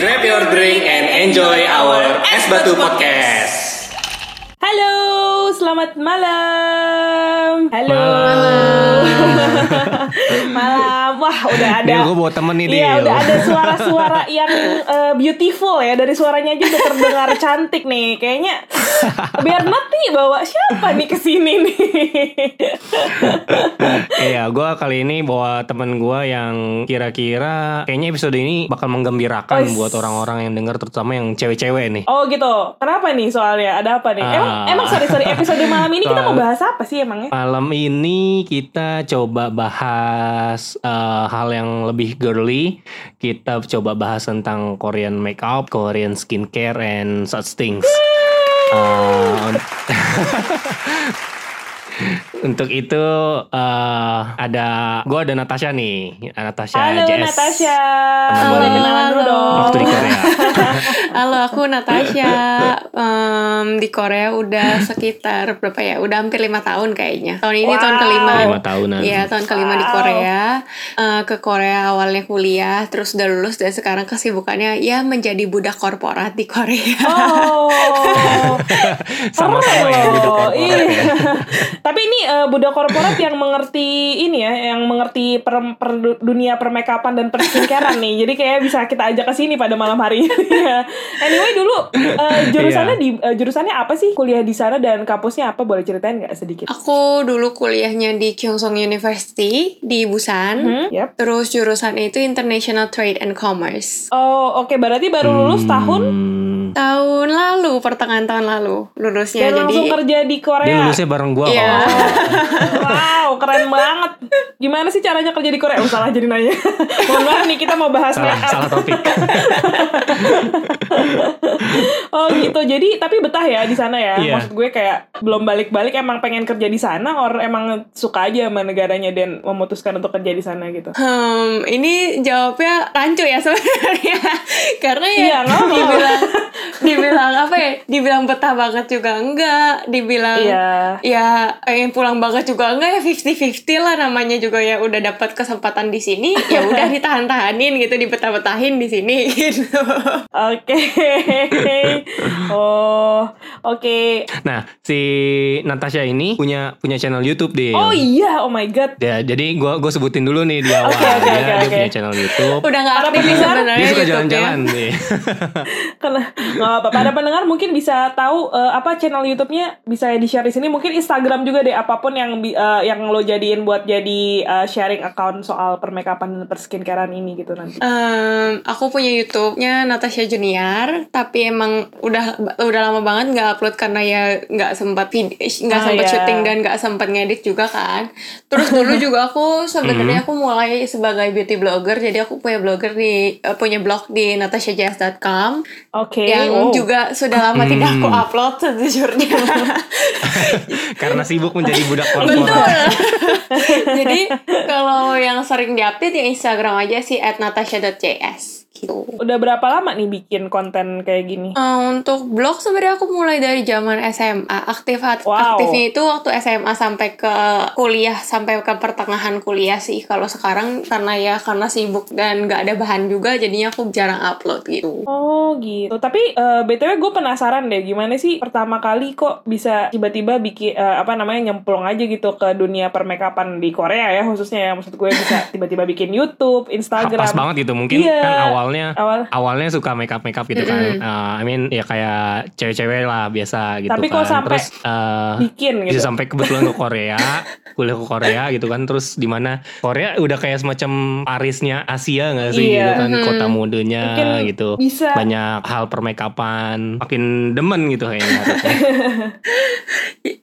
Grab your drink and enjoy our Es Batu Podcast. Halo, selamat malam. Halo. Malam. Wah, udah ada. Gue bawa temen nih, Iya, udah ada suara-suara yang eh, beautiful ya. Dari suaranya aja udah terdengar cantik nih. Kayaknya biar nanti bawa siapa nih ke sini nih. Iya, gue kali ini bawa temen gue yang kira-kira kayaknya episode ini bakal menggembirakan Ois. buat orang-orang yang denger, terutama yang cewek-cewek nih. Oh gitu. Kenapa nih soalnya? Ada apa nih? Emang, Ah. emang sorry sorry episode malam ini kita mau bahas apa sih emangnya? Malam ini kita coba bahas eh, hal yang lebih girly. Kita coba bahas tentang Korean makeup, Korean skincare, and such things. Eh, untuk itu eh, ada gue ada Natasha nih, Natasha Halo JS. Natasha. Teman Boleh kenalan dulu Halo. dong. Waktu di Korea. Halo, aku Natasha. Em, di Korea udah sekitar berapa ya? Udah hampir lima tahun kayaknya. Tahun ini tahun Wow. kelima. Lima tahunan. Iya, tahun kelima di Wow. Korea. Eh, ke Korea awalnya kuliah, terus udah lulus dan sekarang kesibukannya ya menjadi budak korporat di Korea. Oh. Sama-sama ya budak korporat Iya. ya. Tapi ini eh, budak korporat yang mengerti ini ya, yang mengerti per, per- dunia permakeupan dan perskincarean nih. Jadi kayak bisa kita ajak ke sini pada malam hari ini. ya. anyway dulu eh, jurusannya Iya. di eh, jurusannya apa sih? Kuliah di sana dan kampusnya apa? Boleh ceritain nggak sedikit? Aku dulu kuliahnya di Kyongsong University di Busan. Hmm, yep. Terus jurusan itu International Trade and Commerce. Oh, oke berarti baru lulus tahun Hmm. Tahun lalu, pertengahan tahun lalu lulusnya. dan jadi langsung kerja di Dia Korea. lulusnya bareng gue Iya. Wow, keren banget. Gimana sih caranya kerja di Korea? Oh, salah jadi nanya. Mohon maaf nih kita mau bahas salah, salah topik. Oh gitu. Jadi tapi betah ya di sana ya. Iya. Maksud gue kayak belum balik-balik emang pengen kerja di sana or emang suka aja sama negaranya dan memutuskan untuk kerja di sana gitu. Hmm, ini jawabnya rancu ya sebenarnya. Karena ya Iya, apa-apa. dibilang dibilang apa ya? Dibilang betah banget juga enggak, dibilang Iya. ya pengen pulang banget juga enggak ya 50-50 lah namanya juga ya udah dapat kesempatan di sini ya udah ditahan-tahanin gitu dibetah-betahin di sini gitu. Oke. Oh, oke. Nah, si Natasha ini punya punya channel YouTube deh. Oh iya, oh my god. Ya, jadi gua gue sebutin dulu nih di awal Oke, oke, dia, oke, dia punya channel YouTube. Udah nggak aktif sebenarnya Dia suka jalan-jalan nih. Karena nggak apa Pada pendengar mungkin bisa tahu eh, apa channel YouTube-nya bisa di share di sini. Mungkin Instagram juga deh apa pun yang eh, yang lo jadiin buat jadi eh, sharing account soal permakeupan dan perskincarean ini gitu nanti. Em, aku punya YouTube-nya Natasha Junior, tapi emang udah udah lama banget nggak upload karena ya nggak sempat nggak Ah, sempat iya. syuting dan nggak sempat ngedit juga kan. Terus dulu juga aku sebenarnya aku mulai sebagai beauty blogger, jadi aku punya blogger di eh, punya blog di natashajs.com Oke. yang oh. juga sudah lama tidak aku Hmm. upload sejujurnya. Karena sibuk menjadi budak Betul. korporat. jadi kalau yang sering diupdate ya Instagram aja sih @natasha.js gitu. Udah berapa lama nih bikin konten kayak gini? Eh, untuk blog sebenarnya aku mulai dari zaman SMA. Aktif Wow. aktifnya itu waktu SMA sampai ke kuliah sampai ke pertengahan kuliah sih. Kalau sekarang karena ya karena sibuk dan nggak ada bahan juga jadinya aku jarang upload gitu. Oh gitu. Tapi eh, btw gue penasaran deh gimana sih pertama kali kok bisa tiba-tiba bikin eh, apa namanya nyemplung aja gitu ke dunia permakeupan di Korea ya khususnya ya maksud gue bisa tiba-tiba bikin YouTube, Instagram. Pas banget gitu. Mungkin Iya. kan awalnya Awal. awalnya suka makeup makeup gitu kan. Mm-mm. Eh, I mean ya kayak cewek-cewek lah biasa gitu Tapi kan. kok sampai Terus eh, bikin gitu. bisa sampai kebetulan ke Korea, kuliah ke Korea gitu kan. Terus di mana Korea udah kayak semacam Parisnya Asia nggak sih Iya. gitu kan, Mhm. kota modenya Mungkin gitu. bisa Banyak hal permakeupan, makin demen gitu kayaknya.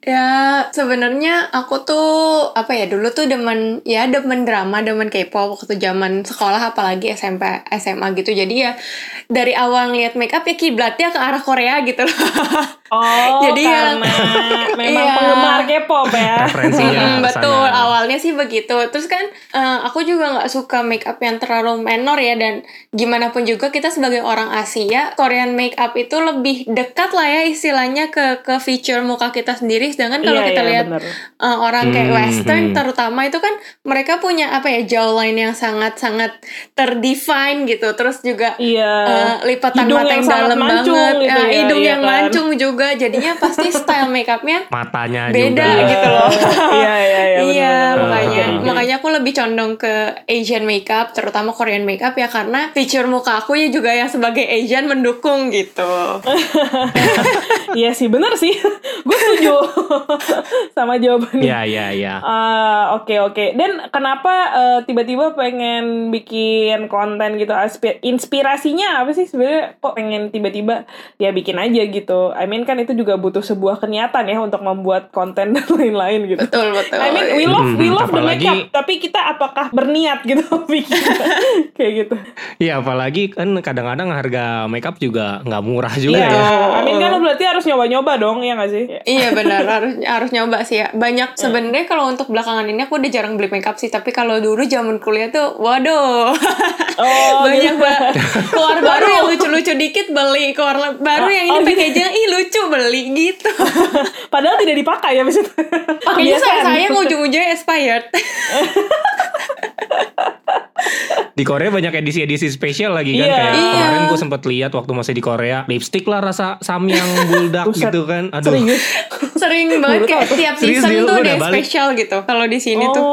Ya sebenarnya aku tuh apa ya dulu tuh demen ya demen drama, demen K-pop waktu zaman sekolah apalagi SMP SMA gitu. Jadi ya dari awal ngeliat makeup ya kiblatnya ke arah Korea gitu loh. Oh, Jadi yang- karena memang Iya. penggemar K-pop ya. Referensinya Hmm, betul sana. awalnya sih begitu terus kan eh, aku juga nggak suka make up yang terlalu menor ya dan gimana pun juga kita sebagai orang Asia Korean make up itu lebih dekat lah ya istilahnya ke ke feature muka kita sendiri sedangkan kalau Iya, kita iya, lihat bener. eh, orang kayak Hmm, Western hmm. terutama itu kan mereka punya apa ya jawline yang sangat sangat terdefine gitu terus juga Iya. eh, lipatan Hidung mata yang yang, dalam mancung banget gitu ya, ya, hidung iya yang kan? mancung juga jadinya pasti style make upnya matanya Beda juga. gitu loh. Iya, iya, iya. Iya, makanya makanya aku lebih condong ke Asian makeup, terutama Korean makeup ya karena feature muka aku ya juga yang sebagai Asian mendukung gitu. Iya sih, bener sih. Gue setuju sama jawabannya. Iya, iya, iya. Ah, oke oke. Dan kenapa eh, tiba-tiba pengen bikin konten gitu? Inspirasinya apa sih sebenarnya? Kok pengen tiba-tiba ya bikin aja gitu? I mean kan itu juga butuh sebuah kenyatan ya untuk membuat konten dan lain-lain gitu. Betul betul. I mean we love we Mhm, love the apalagi- makeup, tapi kita apakah berniat gitu bikin kayak gitu? Iya, apalagi kan kadang-kadang harga makeup juga nggak murah juga Iya. ya. I mean kan lo berarti harus nyoba-nyoba dong, ya nggak sih? Iya benar harus harus nyoba sih ya. Banyak sebenarnya kalau untuk belakangan ini aku udah jarang beli makeup sih, tapi kalau dulu zaman kuliah tuh waduh. Oh, Banyak banget. Keluar baru yang lucu-lucu dikit beli, keluar baru yang ini oh, gitu. packaging ih lucu beli gitu. Padahal tidak dipakai ya bisa. Pakainya saya sayang ujung-ujungnya expired. Di Korea banyak edisi-edisi spesial lagi kan Iya. kayak Iya. kemarin gue sempet lihat waktu masih di Korea lipstick lah rasa samyang buldak gitu kan. Aduh. Serius? Sering banget kayak tiap Serius, season Dil? tuh ada balik? spesial gitu. Kalau di sini oh, tuh.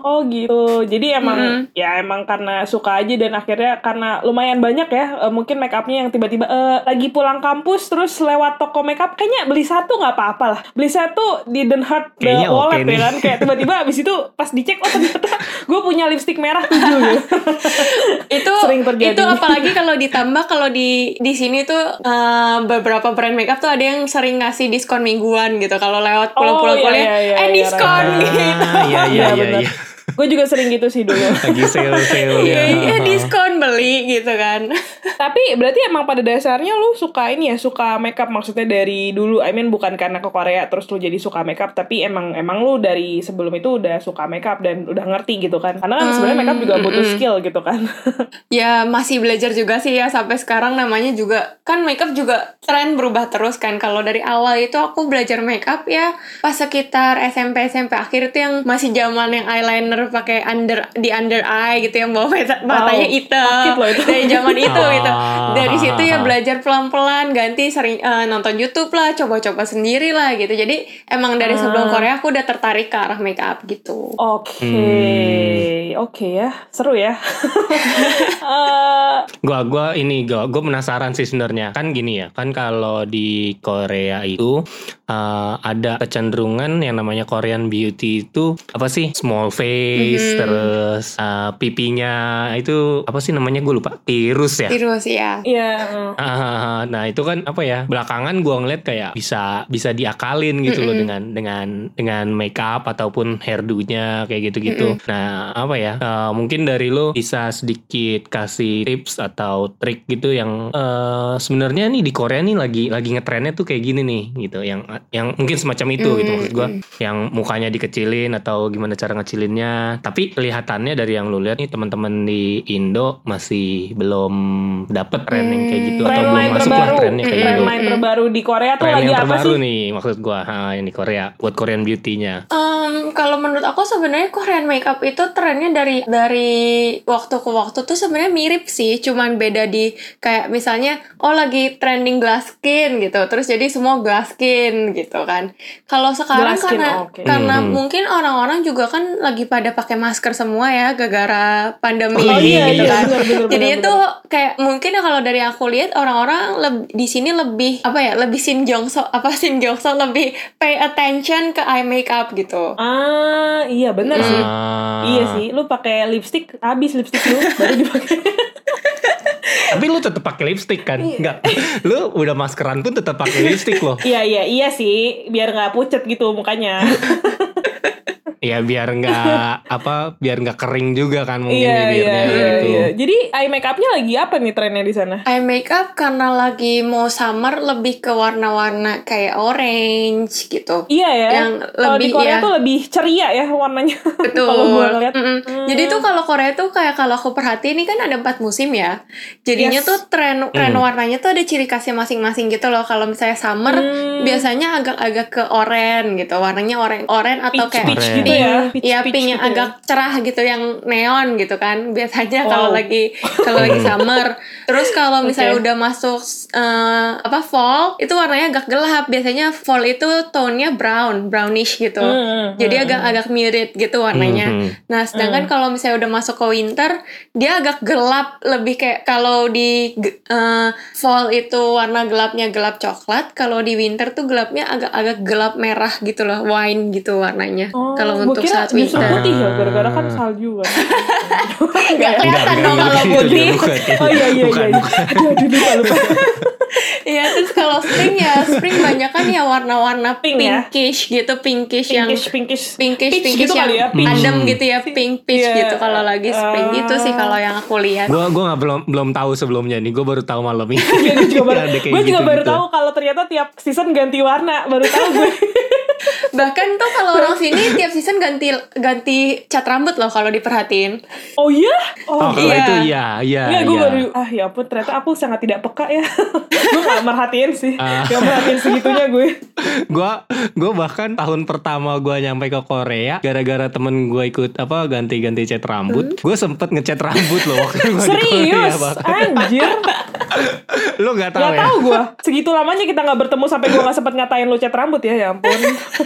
oh gitu. Jadi emang Mm-mm. ya emang karena suka aja dan akhirnya karena lumayan banyak ya eh, mungkin make upnya yang tiba-tiba eh, lagi pulang kampus terus lewat toko make up kayaknya beli satu nggak apa-apa lah. Beli satu didn't hurt the Kayaknya wallet nih. ya kan. Kayak tiba-tiba abis itu pas dicek oh ternyata gue punya lipstick merah tujuh gitu. itu Sering terjadi. itu apalagi kalau ditambah kalau di di sini tuh eh, beberapa brand makeup tuh ada yang sering ngasih diskon mingguan gitu kalau lewat pulang-pulang Oh, iya, kuliah iya, iya, eh iya, diskon right. gitu Ah, iya iya iya iya. Gue juga sering gitu sih dulu. Lagi sale-sale iya ya. iya diskon beli gitu kan Tapi berarti emang pada dasarnya lu suka ini ya, suka makeup maksudnya dari dulu. I mean bukan karena ke Korea terus lu jadi suka makeup, tapi emang emang lu dari sebelum itu udah suka makeup dan udah ngerti gitu kan. Karena kan sebenarnya makeup juga butuh mm-mm. skill gitu kan. ya masih belajar juga sih ya sampai sekarang namanya juga kan makeup juga tren berubah terus kan kalau dari awal itu aku belajar makeup ya pas sekitar SMP SMP akhir itu yang masih zaman yang eyeliner pakai under di under eye gitu yang bawa mata, matanya hitam loh itu. dari zaman itu Ah. gitu dari situ ya belajar pelan pelan ganti sering eh, nonton YouTube lah coba-coba sendiri lah gitu jadi emang dari sebelum Ah. Korea aku udah tertarik ke arah makeup gitu Oke, Hmm. oke ya, seru ya. Eh, Gua gua ini gua gua penasaran sih sebenarnya. Kan gini ya, kan kalau di Korea itu eh, ada kecenderungan yang namanya Korean beauty itu apa sih? Small face, Mhm. terus eh, pipinya itu apa sih namanya? Gue lupa. Tirus ya. terus ya Iya. mm. Ah, nah itu kan apa ya belakangan gua ngeliat kayak bisa bisa diakalin gitu loh Mm-mm. dengan dengan dengan make up ataupun hairdo-nya kayak gitu-gitu. Nah apa ya eh, mungkin dari lo bisa sedikit kasih tips atau trik gitu yang eh, sebenarnya nih di Korea nih lagi lagi ngetrennya tuh kayak gini nih gitu yang yang mungkin semacam itu gitu maksud gua yang mukanya dikecilin atau gimana cara ngecilinnya tapi kelihatannya dari yang lu lihat nih teman-teman di Indo masih belum dapet tren yang kayak gitu atau Trend belum masuk lah terbaru, trennya kayak trend gitu line terbaru di Korea tuh tren lagi yang apa terbaru sih? nih maksud gua ha, yang di Korea buat Korean beauty-nya Um, kalau menurut aku sebenarnya Korean makeup itu trennya dari dari waktu ke waktu tuh sebenarnya mirip sih, cuman beda di kayak misalnya oh lagi trending glass skin gitu, terus jadi semua glass skin gitu kan. Kalau sekarang Glass skin, karena oke. karena Mhm. mungkin orang-orang juga kan lagi pada pakai masker semua ya gara-gara pandemi Oh, iya, gitu iya, kan. benar, benar, Jadi itu kayak mungkin ya kalau dari aku lihat orang-orang di sini lebih apa ya lebih sinjongso apa sinjongso lebih pay attention ke eye makeup gitu. Ah, iya benar sih. Ah. Iya sih, lu pakai lipstick habis lipstick lu baru dipakai. tapi lu tetap pakai lipstick kan enggak lu udah maskeran pun tetap pakai lipstick loh Iya iya iya sih, biar nggak pucet gitu mukanya. Ya biar nggak apa biar nggak kering juga kan mungkin iya, bibirnya iya, gitu. iya. Jadi eye makeupnya lagi apa nih trennya di sana? Eye makeup karena lagi mau summer lebih ke warna-warna kayak orange gitu. Iya ya. Yang di lebih, Korea ya. tuh lebih ceria ya warnanya. Betul. kalau gue ngeliat. Mm-mm. Hmm. Jadi tuh kalau Korea tuh kayak kalau aku perhatiin ini kan ada empat musim ya. Jadinya Yes. tuh tren tren Hmm. warnanya tuh ada ciri khasnya masing-masing gitu loh. Kalau misalnya summer Hmm. biasanya agak-agak ke oranye gitu. Warnanya oranye oranye atau Peach, kayak peach gitu ya. Peach, Iya, peach pink yang gitu ya. agak cerah gitu yang neon gitu kan. Biasanya Wow. kalau lagi kalau lagi summer. Terus kalau misalnya Oke. udah masuk eh, apa fall, itu warnanya agak gelap. Biasanya fall itu tone-nya brown, brownish gitu. Hmm, Jadi hmm, agak-agak mirip gitu warnanya. Mhm. Nah, sedangkan kalau misalnya udah masuk ke winter, dia agak gelap, lebih kayak kalau di eh, fall itu warna gelapnya gelap coklat, kalau di winter tuh gelapnya agak-agak gelap merah gitu loh, wine gitu warnanya. Oh, kalau gua untuk kira saat justru winter. putih ya, gara-gara kan salju kan. Nggak kelihatan Enggak, dong enggak, kalau itu putih. Oh iya iya iya. Aduh aduh lupa lupa. Iya, terus kalau spring ya, spring banyak kan ya warna-warna Pink ya? pinkish gitu, pinkish, yang Pinkish pinkish. pinkish, pinkish gitu yang kali ya, peach. adem gitu ya, pink peach Iya. gitu kalau lagi spring gitu sih Ah. kalau yang aku lihat. Gua gua nggak belum belum tahu sebelumnya nih. Gue baru tahu malam ini. Iya, gue juga baru, gue juga baru gitu-gitu. tahu kalau ternyata tiap season ganti warna, baru tahu gue. Bahkan tuh kalau orang sini tiap season ganti ganti cat rambut loh kalau diperhatiin. Oh iya? Oh, Oh, kalau iya. itu iya, iya. Iya, gue iya. baru ah ya ampun ternyata aku sangat tidak peka ya. gue gak merhatiin sih, gak merhatiin segitunya gue. gua gua bahkan tahun pertama gua nyampe ke Korea gara-gara temen gua ikut apa ganti-ganti cat rambut gue sempet ngecat rambut loh waktu gua di Korea Serius, bahkan anjir. lu nggak tahu Gak ya tahu gue. Segitu lamanya kita gak bertemu sampai gue gak sempet ngatain lu cat rambut ya, ya ampun.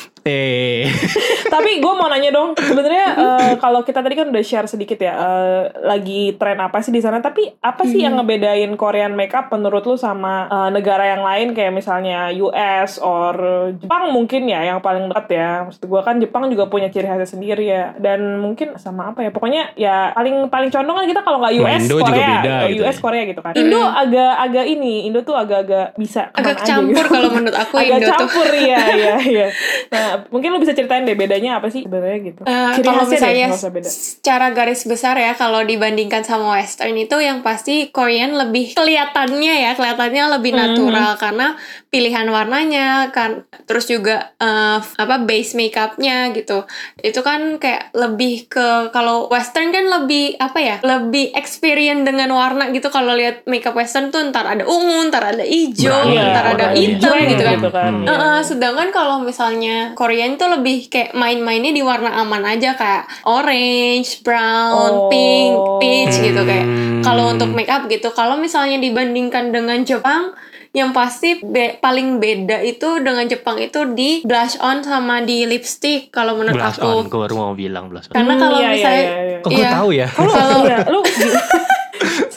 eh Tapi gue mau nanya dong, sebenarnya eh, kalau kita tadi kan udah share sedikit ya, eh, lagi tren apa sih di sana? Tapi apa sih yang ngebedain Korean makeup menurut lu sama eh, negara yang lain kayak misalnya US or Jepang mungkin ya yang paling dekat ya. Maksud gue kan Jepang juga punya ciri khasnya sendiri ya. Dan mungkin sama apa ya? Pokoknya ya paling paling condong kan kita kalau nggak US Indo juga Korea, beda gitu US ya. Korea gitu kan. Indo agak agak ini, Indo tuh agak-agak bisa Agak aja campur gitu. kalau menurut aku agak Indo tuh. campur iya iya iya. Nah mungkin lu bisa ceritain deh bedanya apa sih sebenarnya gitu. Eh, Ciri kalau deh, misalnya beda. secara garis besar ya kalau dibandingkan sama western itu yang pasti Korean lebih kelihatannya ya kelihatannya lebih Mhm. natural karena pilihan warnanya kan terus juga eh, apa base makeupnya gitu itu kan kayak lebih ke kalau western kan lebih apa ya lebih experience dengan warna gitu kalau lihat makeup western tuh ntar ada ungu ntar ada hijau Nah, ntar iya, ada hitam hijau gitu kan gitu kan. Hmm. Iya. Heeh, sedangkan kalau misalnya Korean tuh lebih kayak main-mainnya di warna aman aja kayak orange, brown, Oh. pink, peach gitu kayak. Hmm. Kalau untuk makeup gitu, kalau misalnya dibandingkan dengan Jepang, yang pasti be- paling beda itu dengan Jepang itu di blush on sama di lipstick kalau menurut blush aku. on gue baru mau bilang blush on Karena Hmm, kalau iya, iya, misalnya iya, iya. kok gue Iya. tahu ya Kalau iya, lu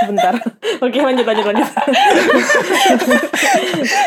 sebentar. Oke lanjut lanjut lanjut.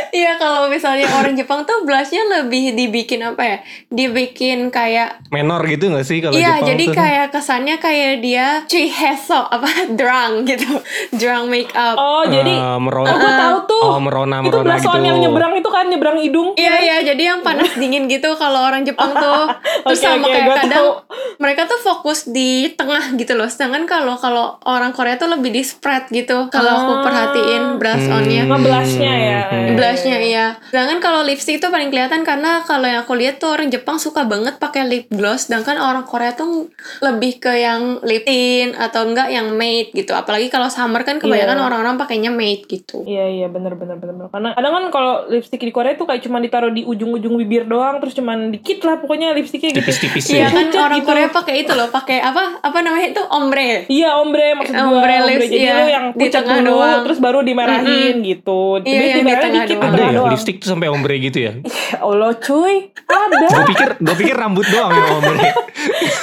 Iya kalau misalnya orang Jepang tuh blushnya lebih dibikin apa ya? Dibikin kayak menor gitu gak sih kalau Iya, Jepang jadi tuh? kayak kesannya kayak dia cuy heso apa drunk gitu, drunk makeup. Oh jadi Eh, merona oh, gue tahu tuh. oh merona itu merona blush gitu on yang nyebrang itu kan nyebrang hidung. Iya iya, jadi yang panas dingin gitu kalau orang Jepang tuh. Terus Oke, sama oke, kayak kadang tahu. mereka tuh fokus di tengah gitu loh. Sedangkan kalau kalau orang Korea tuh lebih di spread gitu. Kalau aku Ah. perhatiin brush onnya. Hmm. Ngeblushnya ya. Hmm. Blushnya iya. Sedangkan kalau lipstick tuh paling kelihatan karena kalau yang aku lihat tuh orang Jepang suka banget pakai lip gloss, sedangkan orang Korea tuh lebih ke yang lip tint atau enggak yang matte gitu. Apalagi kalau summer kan kebanyakan Iya. orang-orang pakainya matte gitu. Iya iya bener bener bener bener. Karena kadang kan kalau lipstick di Korea tuh kayak cuma ditaruh di ujung-ujung bibir doang, terus cuman dikit lah pokoknya lipstiknya gitu. tipis-tipis Iya ya kan orang gitu. Korea pakai itu loh, pakai apa? Apa namanya itu ombre. Iya ombre maksud gue Ombre ombre, lips, jadi iya. Lu yang Di pucat dulu doang. terus baru dimerahin gitu. Iya, Jadi yang di tengah dikit doang. di ada tengah ya doang. lipstick tuh sampai ombre gitu ya Ya Allah cuy, ada. gue pikir gue pikir rambut doang yang ombre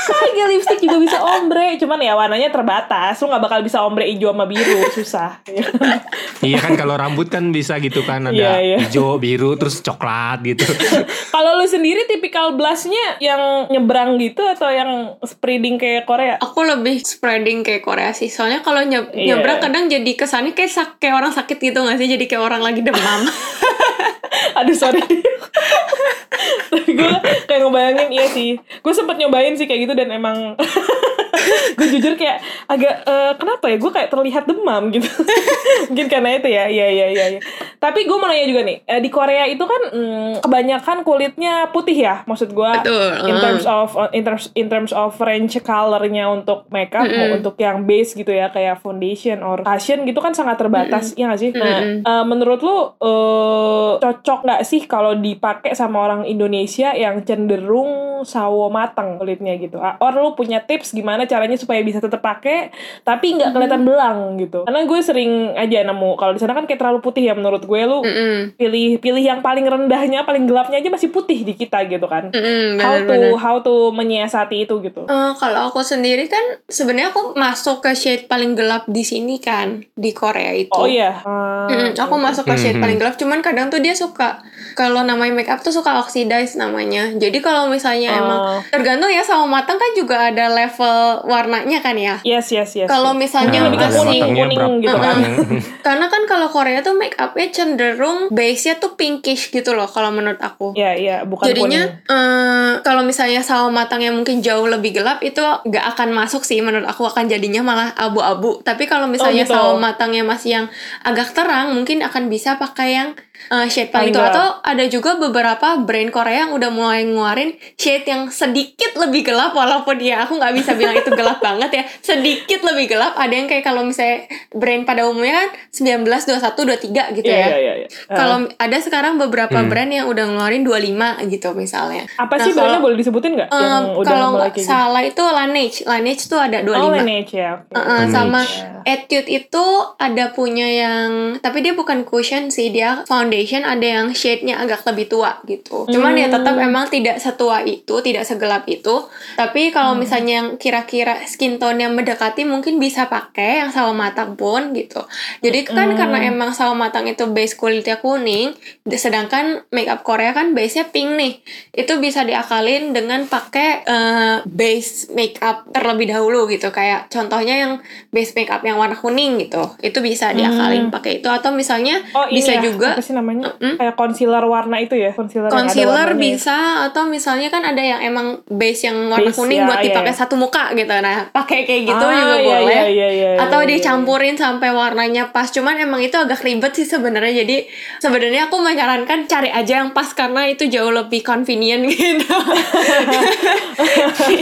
Kagak lipstick juga bisa ombre, cuman ya warnanya terbatas. Lu nggak bakal bisa ombre hijau sama biru, susah. iya kan kalau rambut kan bisa gitu kan ada Iya, iya. hijau biru terus coklat gitu Kalau lu sendiri tipikal blushnya yang nyebrang gitu atau yang spreading kayak Korea? Aku lebih spreading kayak Korea sih. Soalnya kalau nye- Iya. Nyebrang kadang jadi kesannya kayak sak- kayak orang sakit gitu gak sih? Jadi kayak orang lagi demam. Aduh sorry. Gue kayak ngebayangin iya sih. Gue sempet nyobain sih kayak gitu dan emang gue jujur kayak agak eh, kenapa ya? Gue kayak terlihat demam gitu. Mungkin karena itu ya. Iya iya iya iya. tapi gue mau nanya juga nih. Eh, di Korea itu kan mm, kebanyakan kulitnya putih ya maksud gue in uh. terms of in terms in terms of range colornya untuk makeup mau untuk yang base gitu ya kayak foundation or fashion gitu kan sangat terbatas ya gak sih? Nah eh, menurut lu eh, cocok nggak sih kalau dipakai sama orang Indonesia yang cenderung sawo matang kulitnya gitu. Ah, or lu punya tips gimana caranya supaya bisa tetap pakai tapi nggak kelihatan belang gitu. Karena gue sering aja nemu kalau di sana kan kayak terlalu putih ya menurut gue lu Mm-mm. pilih pilih yang paling rendahnya paling gelapnya aja masih putih di kita gitu kan. Mm-mm, how to how to menyiasati itu gitu. Eh, kalau aku sendiri kan sebenarnya aku masuk ke shade paling gelap di sini kan di Korea itu. oh iya. Ah, Mm-mm, aku masuk ke shade Mhm. paling gelap, cuman kadang tuh dia suka kalau namanya make up tuh suka oxidize namanya. Jadi kalau misalnya Oh. emang tergantung ya sama matang kan juga ada level warnanya kan ya. yes yes yes Kalau yes. misalnya Mungkin lebih ke kuning kuning gitu kan karena kan kalau Korea tuh make upnya cenderung base-nya tuh pinkish gitu loh kalau menurut aku. Iya iya bukan Jadinya kuning. eh, kalau misalnya sawo matang yang mungkin jauh lebih gelap itu nggak akan masuk sih menurut aku akan jadinya malah abu-abu. Tapi kalau misalnya gitu. sawo matangnya masih yang agak terang mungkin akan bisa pakai yang eh, shade paling gelap. atau ada juga beberapa brand Korea yang udah mulai ngeluarin shade yang sedikit lebih gelap walaupun ya aku nggak bisa bilang itu gelap banget ya sedikit lebih gelap ada yang kayak kalau misalnya brand pada umumnya kan 19 21 23 gitu Iya ya iya iya. iya. Ah. kalau ada sekarang beberapa brand yang udah ngeluarin 25 gitu misalnya. apa Nah, sih brandnya boleh disebutin nggak Em, yang udah kalau nggak gitu? salah itu Laneige. Laneige tuh ada 25. Oh Laneige ya. oke. Uh-uh, sama Laneige. Etude itu ada punya yang tapi dia bukan cushion sih dia foundation ada yang shade-nya agak lebih tua gitu. Cuman ya tetap Hmm. emang tidak setua itu, tidak segelap itu. Tapi kalau Hmm. misalnya yang kira-kira skin tone yang mendekati mungkin bisa pakai yang sawo matang pun gitu. Jadi kan Hmm. karena emang sawo matang itu base kulitnya kuning, sedangkan makeup Korea kan base-nya pink nih. Itu bisa diakalin dengan pakai eh, base makeup terlebih dahulu gitu. Kayak contohnya yang base makeup yang warna kuning gitu. Itu bisa diakalin pakai itu atau misalnya Oh bisa ya, juga sih namanya? Mm-mm. Kayak concealer warna itu ya, concealer, concealer warnanya. bisa atau misalnya kan ada yang emang base yang warna Base, kuning ya, buat iya, dipakai iya. satu muka gitu. Nah, pakai kayak gitu Ah, juga iya, boleh. iya, iya, iya, atau iya. dicampurin sampai warnanya pas. Cuman emang itu agak ribet sih sebenarnya. Jadi sebenarnya aku menyarankan cari aja yang pas karena itu jauh lebih convenient gitu. Iya sih.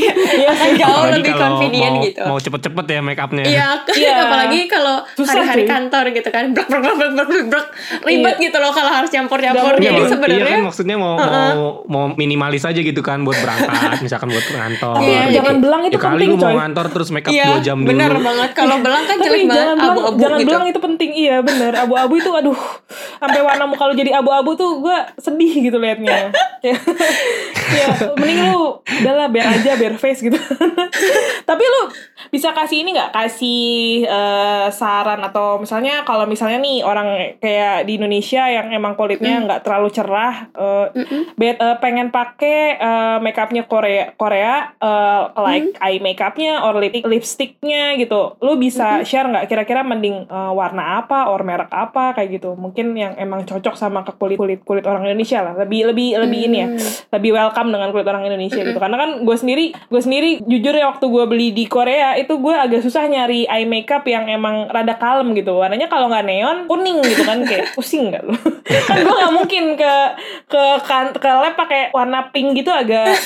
jauh Apalagi lebih convenient mau, gitu. mau cepet-cepet ya make upnya. Iya, Iya. apalagi kalau hari-hari kantor gitu kan, brek brek brek brek brek ribet Iya. gitu loh kalau harus campur-campur. Jadi mungkin. sebenarnya iya kan maksudnya mau mau mau minimalis aja gitu kan buat berangkat misalkan buat kantor. Iya, Gitu. jangan belang itu ya kali penting, lu mau coy. ngantor terus make up Iya, 2 jam dulu. bener banget. Kalau belang kan jelek banget, jangan belang, abu-abu jangan gitu. belang itu penting iya bener abu-abu itu aduh sampai warna muka lu jadi abu-abu tuh gue sedih gitu liatnya ya, ya mending lu udahlah biar aja biar face gitu tapi lu bisa kasih ini nggak? Kasih eh, saran atau misalnya kalau misalnya nih orang kayak di Indonesia yang emang kulitnya nggak terlalu cerah eh, bet- eh, pengen pakai eh, makeupnya Korea Korea eh, like eye makeupnya or lip lipsticknya gitu. Lu bisa share nggak? Kira-kira mending eh, warna apa or merek apa? Kayak gitu. Mungkin yang emang cocok sama ke kulit kulit kulit orang Indonesia lah. Lebih lebih lebih ini ya. Lebih welcome dengan kulit orang Indonesia gitu. Karena kan gue sendiri gue sendiri jujur ya waktu gue beli di Korea itu gue agak susah nyari eye makeup yang emang rada kalem gitu. Warnanya kalau nggak neon kuning gitu kan kayak pusing nggak lu? Kan gue nggak mungkin ke ke kan ke lab pakai warna pink gitu agak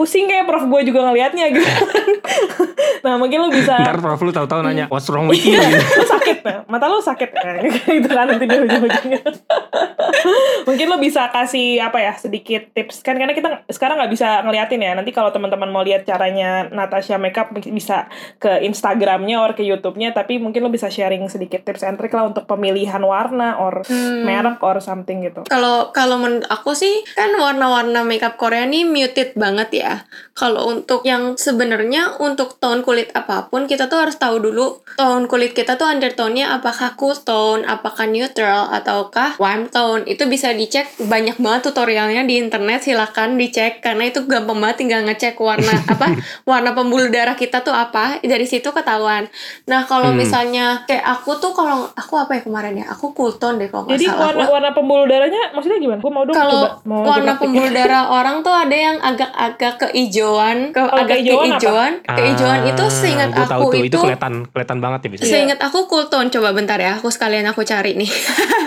pusing kayak prof gue juga ngelihatnya gitu nah mungkin lu bisa Ntar prof lu tahu-tahu nanya what's wrong with you? gitu. lu sakit nah mata lu sakit nah, gitu kan nanti di ujung-ujungnya. Mungkin lu bisa kasih apa ya sedikit tips. Kan karena kita sekarang nggak bisa ngeliatin ya. Nanti kalau teman-teman mau lihat caranya Natasha makeup bisa ke Instagramnya or ke YouTube-nya. Tapi mungkin lu bisa sharing sedikit tips and trick lah untuk pemilihan warna or merek or something gitu. Kalau kalau menurut aku sih kan warna-warna makeup Korea nih muted banget ya. Kalau untuk yang sebenarnya untuk tone kulit apa pun kita tuh harus tahu dulu tone kulit kita tuh undertone tone-nya apakah cool tone, apakah neutral, ataukah warm tone. Itu bisa dicek banyak banget tutorialnya di internet. Silakan dicek karena itu gampang banget tinggal ngecek warna apa warna pembuluh darah kita tuh apa dari situ ketahuan. Nah kalau Hmm. misalnya kayak aku tuh kalau aku apa ya kemarin ya aku cool tone deh kalau Jadi salah. warna warna pembuluh darahnya maksudnya gimana? Gue mau dong kalau coba mau warna pembuluh darah orang tuh ada yang agak-agak kehijauan, ke Kalau agak kehijauan apa? kehijauan, kehijauan itu seingat gua tahu aku tuh, itu, itu kelihatan kelihatan banget ya bisa. Iya. seingat aku cool tone. Coba bentar ya, aku sekalian aku cari nih.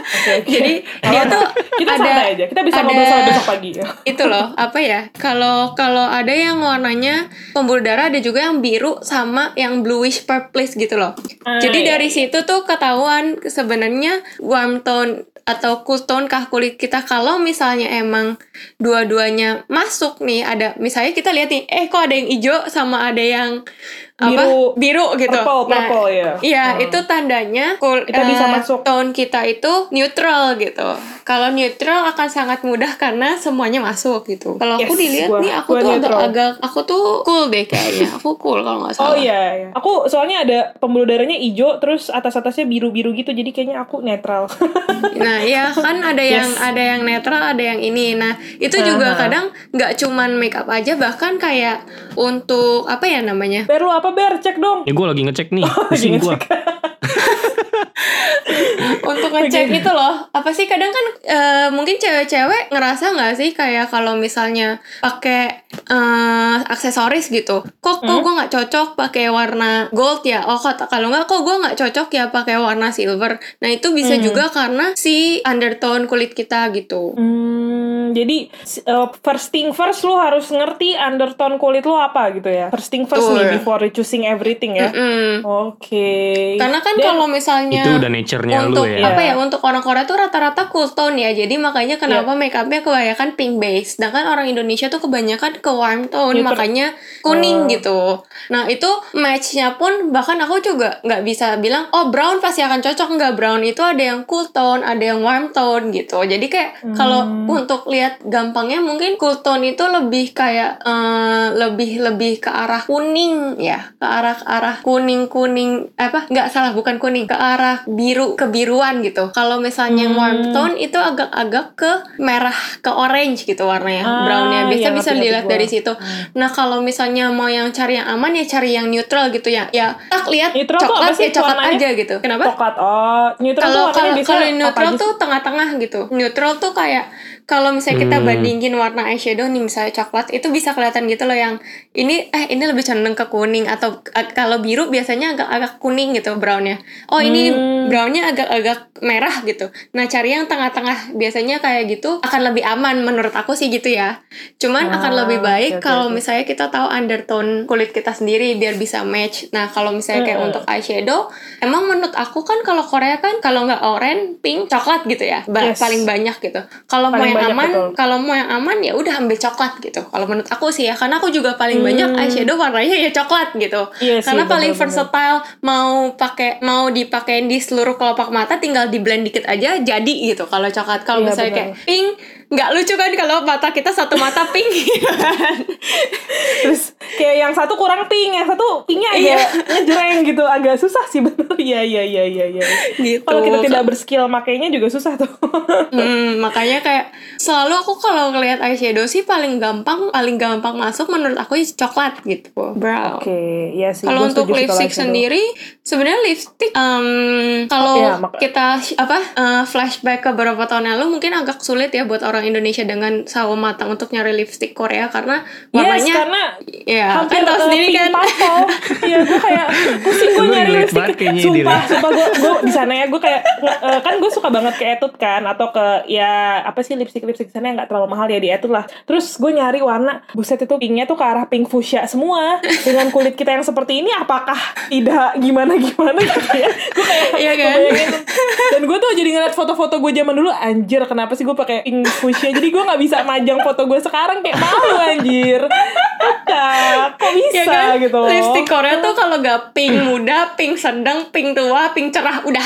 Oke, oke. Jadi dia Apa-apa. tuh kita ada santai aja. Kita bisa ada- ngobrol sampai besok pagi. itu loh apa ya kalau kalau ada yang warnanya pembuluh darah ada juga yang biru sama yang bluish purplish gitu loh Ah, jadi iya, dari situ tuh ketahuan sebenarnya warm tone atau cool kah kulit kita kalau misalnya emang dua-duanya masuk nih ada misalnya kita lihat nih eh kok ada yang hijau sama ada yang apa Biru. biru gitu Purple, Nah, purple ya. Iya, Hmm. itu tandanya kul- Kita bisa eh, masuk. tone kita itu neutral gitu. Kalau neutral akan sangat mudah karena semuanya masuk gitu. Kalau aku Yes, dilihat gua- nih aku gua tuh neutral. agak-agak aku tuh cool deh kayaknya. Aku cool kalau nggak salah. Oh iya, iya. Aku soalnya ada pembuluh darahnya hijau, terus atas-atasnya biru-biru gitu, jadi kayaknya aku netral. Nah, iya kan ada yang Yes. ada yang netral, ada yang ini. Nah, itu juga Aha. kadang nggak cuman make up aja bahkan kayak untuk apa ya namanya? Ber lu apa Ber? Cek dong. Ya gue lagi ngecek nih, Oh, pusing gue. untuk ngecek itu loh apa sih kadang kan eh, mungkin cewek-cewek ngerasa nggak sih kayak kalau misalnya pakai eh, aksesoris gitu kok kok gue nggak cocok pakai warna gold ya oh kok kalau nggak kok gue nggak cocok ya pakai warna silver nah itu bisa Hmm. juga karena si undertone kulit kita gitu Hmm, jadi uh, first thing first lu harus ngerti undertone kulit lu apa gitu ya. First thing first Betul. nih before you choosing everything ya. Mm-mm. Oke. karena kan Dan- kalau misalnya Itu udah nature-nya lu untuk ya. apa ya untuk orang Korea tuh rata-rata cool tone ya jadi makanya kenapa make upnya kebanyakan pink base sedangkan orang Indonesia tuh kebanyakan ke warm tone makanya kuning Oh. gitu nah itu matchnya pun bahkan aku juga nggak bisa bilang oh brown pasti akan cocok nggak brown itu ada yang cool tone ada yang warm tone gitu jadi kayak kalau Hmm. untuk lihat gampangnya mungkin cool tone itu lebih kayak eh, lebih lebih ke arah kuning ya ke arah ke arah kuning kuning apa nggak salah bukan kuning ke arah biru kebiruan gitu. Kalau misalnya yang warm Hmm. tone itu agak-agak ke merah ke orange gitu warnanya Ah, brownnya. biasa iya, bisa dilihat dari situ. Nah kalau misalnya mau yang cari yang aman ya cari yang neutral gitu ya. Ya tak lihat Neutral coklat ya coklat warnanya? aja gitu. Kenapa? Coklat. Oh, neutral kalau kalau neutral tuh tengah-tengah gitu. Neutral tuh kayak kalau misalnya kita Hmm. bandingin warna eyeshadow nih misalnya coklat itu bisa kelihatan gitu loh yang ini eh ini lebih condong ke kuning atau kalau biru biasanya agak-agak kuning gitu brownnya oh ini Hmm. brownnya agak-agak merah gitu nah cari yang tengah-tengah biasanya kayak gitu akan lebih aman menurut aku sih gitu ya cuman Ah, akan lebih baik oke, kalau oke. misalnya kita tahu undertone kulit kita sendiri biar bisa match nah kalau misalnya kayak Hmm. untuk eyeshadow emang menurut aku kan kalau Korea kan kalau nggak oranye pink coklat gitu ya ba- Yes. paling banyak gitu kalau mau yang banyak, aman betul. kalau mau yang aman ya udah ambil coklat gitu kalau menurut aku sih ya karena aku juga paling Hmm. banyak eyeshadow warnanya ya coklat gitu Iya sih, karena paling bener-bener. versatile mau pakai mau dipakein di seluruh kelopak mata tinggal di blend dikit aja jadi gitu kalau coklat kalau Iya, misalnya bener. kayak pink nggak lucu kan kalau mata kita satu mata pink Terus kayak yang satu kurang pink, yang satu pinknya Iya. agak ngejreng gitu, agak susah sih bener. Iya iya iya iya iya. gitu Kalau kita tidak berskill makainya juga susah tuh. Hmm, makanya kayak selalu aku kalau ngelihat eyeshadow sih paling gampang paling gampang masuk menurut aku ya coklat gitu brown. Oke, iya sih. Kalau untuk lipstick sendiri, sebenarnya lipstick em, kalau Iya, mak- kita apa eh, flashback ke beberapa tahun lalu mungkin agak sulit ya buat orang Indonesia dengan sawo matang untuk nyari lipstick Korea karena Yes, warnanya karena ya hampir kan tahu sendiri kan. Iya, gue kayak pusing gue nyari lipstick. Sumpah, sumpah gue gue di sana ya gue kayak eh, kan gue suka banget ke Etude kan atau ke ya apa sih lipstick lipstick sana yang nggak terlalu mahal ya di Etude lah. Terus gue nyari warna buset itu pinknya tuh ke arah pink fuchsia semua dengan kulit kita yang seperti ini apakah tidak gimana gimana gitu ya. Gue kayak Iya kan? Dan gue tuh jadi ngeliat foto-foto gue zaman dulu anjir kenapa sih gue pakai pink fuchsia jadi gue nggak bisa majang foto gue sekarang kayak malu anjir. Kok bisa Ya kan? gitu. Lipstick Korea tuh kalau gak pink muda, pink sedang, pink tua, pink cerah, udah.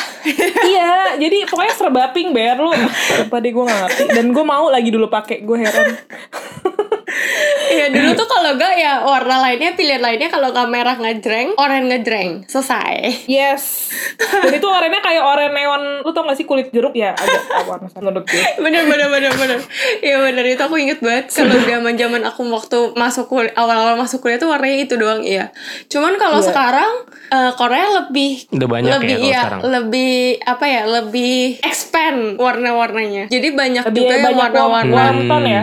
iya, jadi pokoknya serba pink ber lu. Deh gue gak ngerti. Dan gue mau lagi dulu pakai, gue heran. Iya dulu tuh kalau gak ya warna lainnya pilihan lainnya kalau gak merah ngejreng, oranye ngejreng, selesai. Yes. Dan itu oranye kayak oranye neon. Lu tau gak sih kulit jeruk ya? Agak warna menurut gue. bener bener bener bener. Iya bener itu aku inget banget kalau zaman zaman aku waktu masuk kuliah awal-awal masuk kuliah tuh warnanya itu doang iya. Cuman kalau Iya. sekarang eh, Korea lebih Udah banyak ya lebih iya, sekarang. lebih apa ya lebih expand warna-warnanya. Jadi banyak Lebih juga yang banyak warm, warna-warna warm tone ya.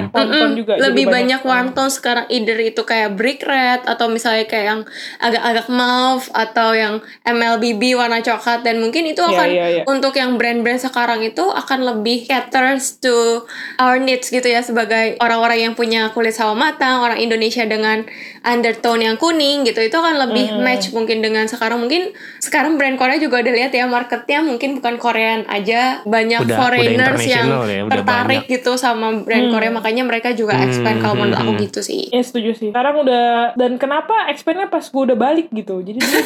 Juga. Lebih banyak warm tone sekarang either itu kayak brick red atau misalnya kayak yang agak-agak mauve atau yang MLBB warna coklat dan mungkin itu Iya, akan iya, iya. untuk yang brand-brand sekarang itu akan lebih caters to our needs gitu ya sebagai orang-orang yang punya kulit sawo matang orang Indonesia dengan undertone yang kuning gitu itu akan lebih match mungkin dengan sekarang mungkin sekarang brand Korea juga udah lihat ya marketnya mungkin bukan Korean aja banyak Udah- udah foreigners yang ya, udah tertarik banyak. gitu sama brand Korea makanya mereka juga expand kalau menurut aku gitu sih Ya setuju sih. Sekarang udah dan kenapa expandnya pas gue udah balik gitu. Jadi gue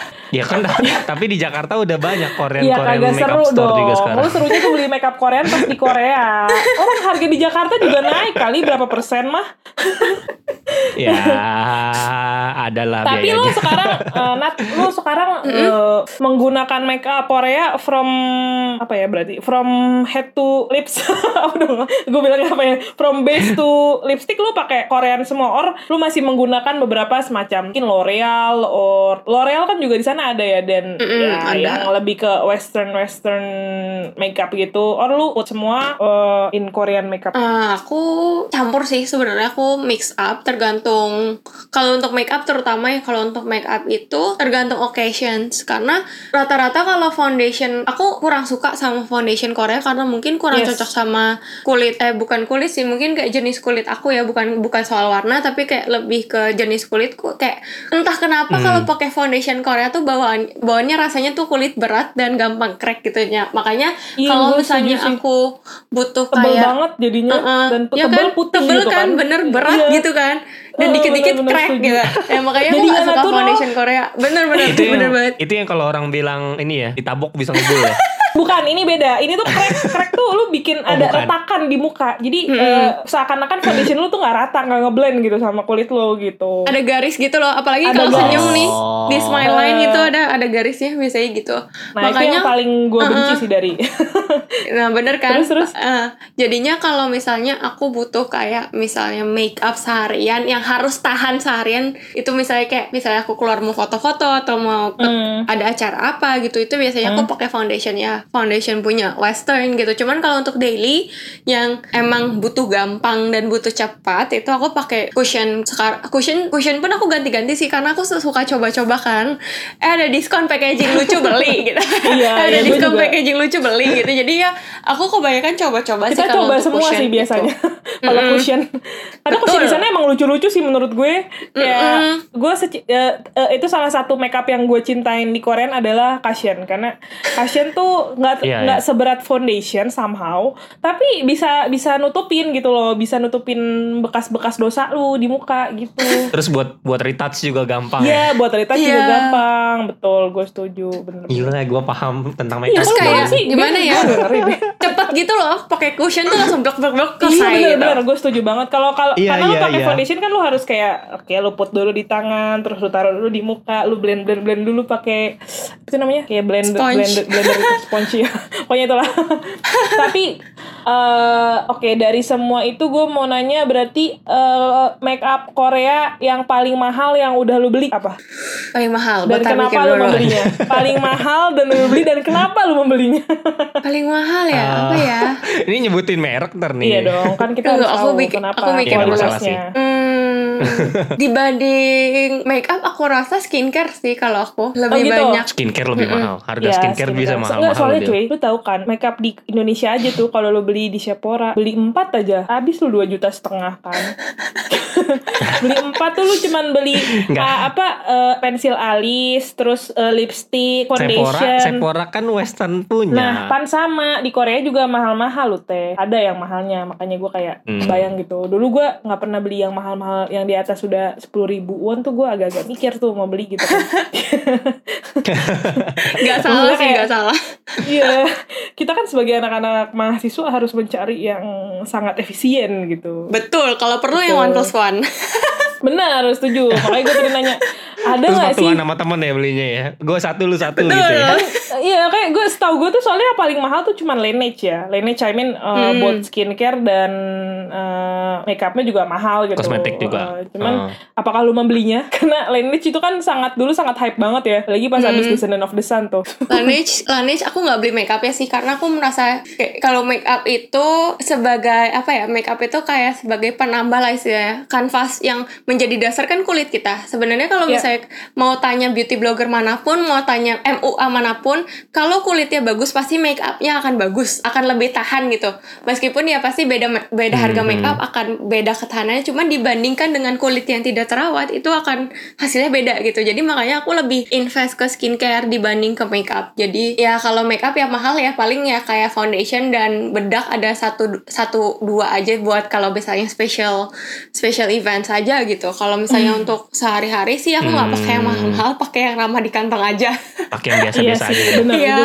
Ya kan tapi, tapi di Jakarta udah banyak Korean Iya Korean kagak makeup seru store dong. juga sekarang. Lu serunya tuh beli makeup Korean pas di Korea. Orang harga di Jakarta juga naik kali berapa persen mah. Ya adalah Tapi lu biayanya. sekarang eh, Nat, lu sekarang eh, menggunakan makeup Korea from apa ya berarti from head to lips. Aduh, gue bilang apa ya? From base to lipstick lu pakai Korean semua or lu masih menggunakan beberapa semacam mungkin L'Oreal or L'Oreal kan juga di sana ada ya dan Mm-mm, ya, ada. yang lebih ke western western makeup gitu. Or lu put semua eh, in Korean makeup. Ah, aku campur sih sebenarnya aku mix up tergantung kalau untuk make up terutama ya kalau untuk make up itu tergantung occasions karena rata-rata kalau foundation aku kurang suka sama foundation Korea karena mungkin kurang Yes. cocok sama kulit eh bukan kulit sih mungkin kayak jenis kulit aku ya bukan bukan soal warna tapi kayak lebih ke jenis kulitku kayak entah kenapa kalau pakai foundation Korea tuh bawaan bawaannya rasanya tuh kulit berat dan gampang crack gitu ya makanya Iya, kalau gue misalnya sih. aku butuh Tebel kayak banget jadinya Heeh. dan ya tebel kan? putih tebel gitu kan, bener berat Iya. gitu kan dan dikit-dikit bener-bener crack gitu ya makanya aku gak nggak suka natural. foundation Korea bener-bener itu yang, bener banget itu yang kalau orang bilang ini ya ditabok bisa ngebul ya. Bukan, ini beda. Ini tuh crack, crack tuh lu bikin Oh, ada bukan. retakan di muka. Jadi eh, seakan-akan foundation lu tuh nggak rata, nggak ngeblend gitu sama kulit lo gitu. ada garis gitu loh apalagi kalau senyum nih di smile line Eh. itu ada ada garisnya biasanya gitu Nah itu makanya yang paling gue benci sih dari. Nah bener kan Terus, terus? Eh, Jadinya kalau misalnya aku butuh kayak Misalnya make up seharian Yang harus tahan seharian Itu misalnya kayak Misalnya aku keluar mau foto-foto Atau mau ke- Hmm. ada acara apa gitu Itu biasanya aku pakai foundation ya Foundation punya western gitu Cuman kalau untuk daily Yang emang butuh gampang Dan butuh cepat Itu aku pakai cushion sekarang Cushion cushion pun aku ganti-ganti sih Karena aku suka coba-coba kan Eh ada diskon packaging lucu beli gitu Iya, Ada iya, gue diskon juga. packaging lucu beli gitu jadi ya aku kebanyakan coba-coba sih kalau coba untuk semua cushion sih gitu. biasanya. Kalau cushion. Karena cushion di sana emang lucu-lucu sih menurut gue. Kayak gue seci- eh, eh, itu salah satu makeup yang gue cintain di Korean adalah cushion karena cushion tuh nggak Iya, nggak iya. seberat foundation somehow, tapi bisa bisa nutupin gitu loh, bisa nutupin bekas-bekas dosa lu di muka gitu. Terus buat buat retouch juga gampang ya. Iya, buat retouch juga Iya. gampang. Betul, gue setuju. Bener. Gila, gue paham tentang Iya, makeup. Terus kayak sih, gimana ya? cepet gitu loh pakai cushion tuh langsung blok blok blok Iya selesai gitu. bener-bener gue setuju banget kalau kalau Iya, karena lu iya, pakai iya. foundation kan lu harus kayak oke lu put dulu di tangan terus lu taruh dulu di muka lu blend blend blend dulu pakai apa itu namanya kayak blend Sponge. blender blender sponge ya pokoknya itulah tapi eh oke dari semua itu gue mau nanya berarti eh make up Korea yang paling mahal yang udah lu beli apa paling mahal dan kenapa dulu. Membelinya paling mahal dan lu beli dan kenapa lu membelinya paling mahal ya apa ya Ini nyebutin merek ntar nih. iya dong kan kita Tunggu, harus aku tahu bikin- kenapa aku mikir dulu. kualitasnya. Hmm, dibanding make up aku rasa skincare sih kalau aku lebih gitu? banyak Skincare lebih mahal. Harga Ya, skincare, bisa So- mahal-mahal. Enggak, soalnya cuy, lu tahu kan, makeup di Indonesia aja tuh kalau lu beli di Sephora, beli empat aja, habis lu 2 juta setengah kan. beli empat tuh lu cuman beli ah, apa eh, pensil alis, terus eh, lipstick, Sephora, foundation. Sephora kan western punya. Nah, pan sama di Korea juga mahal-mahal lu teh. Ada yang mahalnya, makanya gue kayak Hmm. bayang gitu. Dulu gue nggak pernah beli yang mahal-mahal, yang di atas sudah sepuluh ribu won tuh gue agak-agak mikir tuh mau beli gitu. kan. nggak salah sih kayak- nggak salah Iya, kita kan sebagai anak-anak mahasiswa harus mencari yang sangat efisien gitu. Betul, kalau perlu yang Betul. one plus one. Benar, setuju. Makanya gue tadi nanya, ada Terus nggak sih? patungan sama temen ya belinya ya. Gue satu lu satu Betul. gitu ya. Iya kayak gue setahu gue tuh soalnya yang paling mahal tuh cuma Laneige ya. Laneige I mean uh, Hmm. buat skincare dan uh, makeupnya juga mahal gitu. Kosmetik juga. Uh, cuman Oh. apakah lu membelinya? Karena Laneige itu kan sangat dulu sangat hype banget ya. Lagi pas Hmm. habis Descendant of the Sun tuh. Laneige, Laneige aku nggak beli makeup ya sih karena aku merasa kayak kalau makeup itu sebagai apa ya makeup itu kayak sebagai penambah lah istilahnya kanvas yang menjadi dasar kan kulit kita. Sebenarnya kalau Iya. misalnya mau tanya beauty blogger mana pun mau tanya MUA mana pun kalau kulitnya bagus pasti makeupnya akan bagus akan lebih tahan gitu. Meskipun ya pasti beda beda harga Hmm. makeup akan beda ketahanannya. Cuman dibandingkan dengan kulit yang tidak terawat itu akan hasilnya beda gitu. Jadi makanya aku lebih invest ke skincare dibanding ke makeup jadi ya kalau makeup ya mahal ya paling ya kayak foundation dan bedak ada satu satu dua aja buat kalau misalnya special special event saja gitu kalau misalnya untuk sehari-hari sih aku nggak pakai yang Hmm. mahal-mahal pakai yang ramah di kantong aja Pakai yang Iya biasa-biasa aja. sih, ya. benar Iya,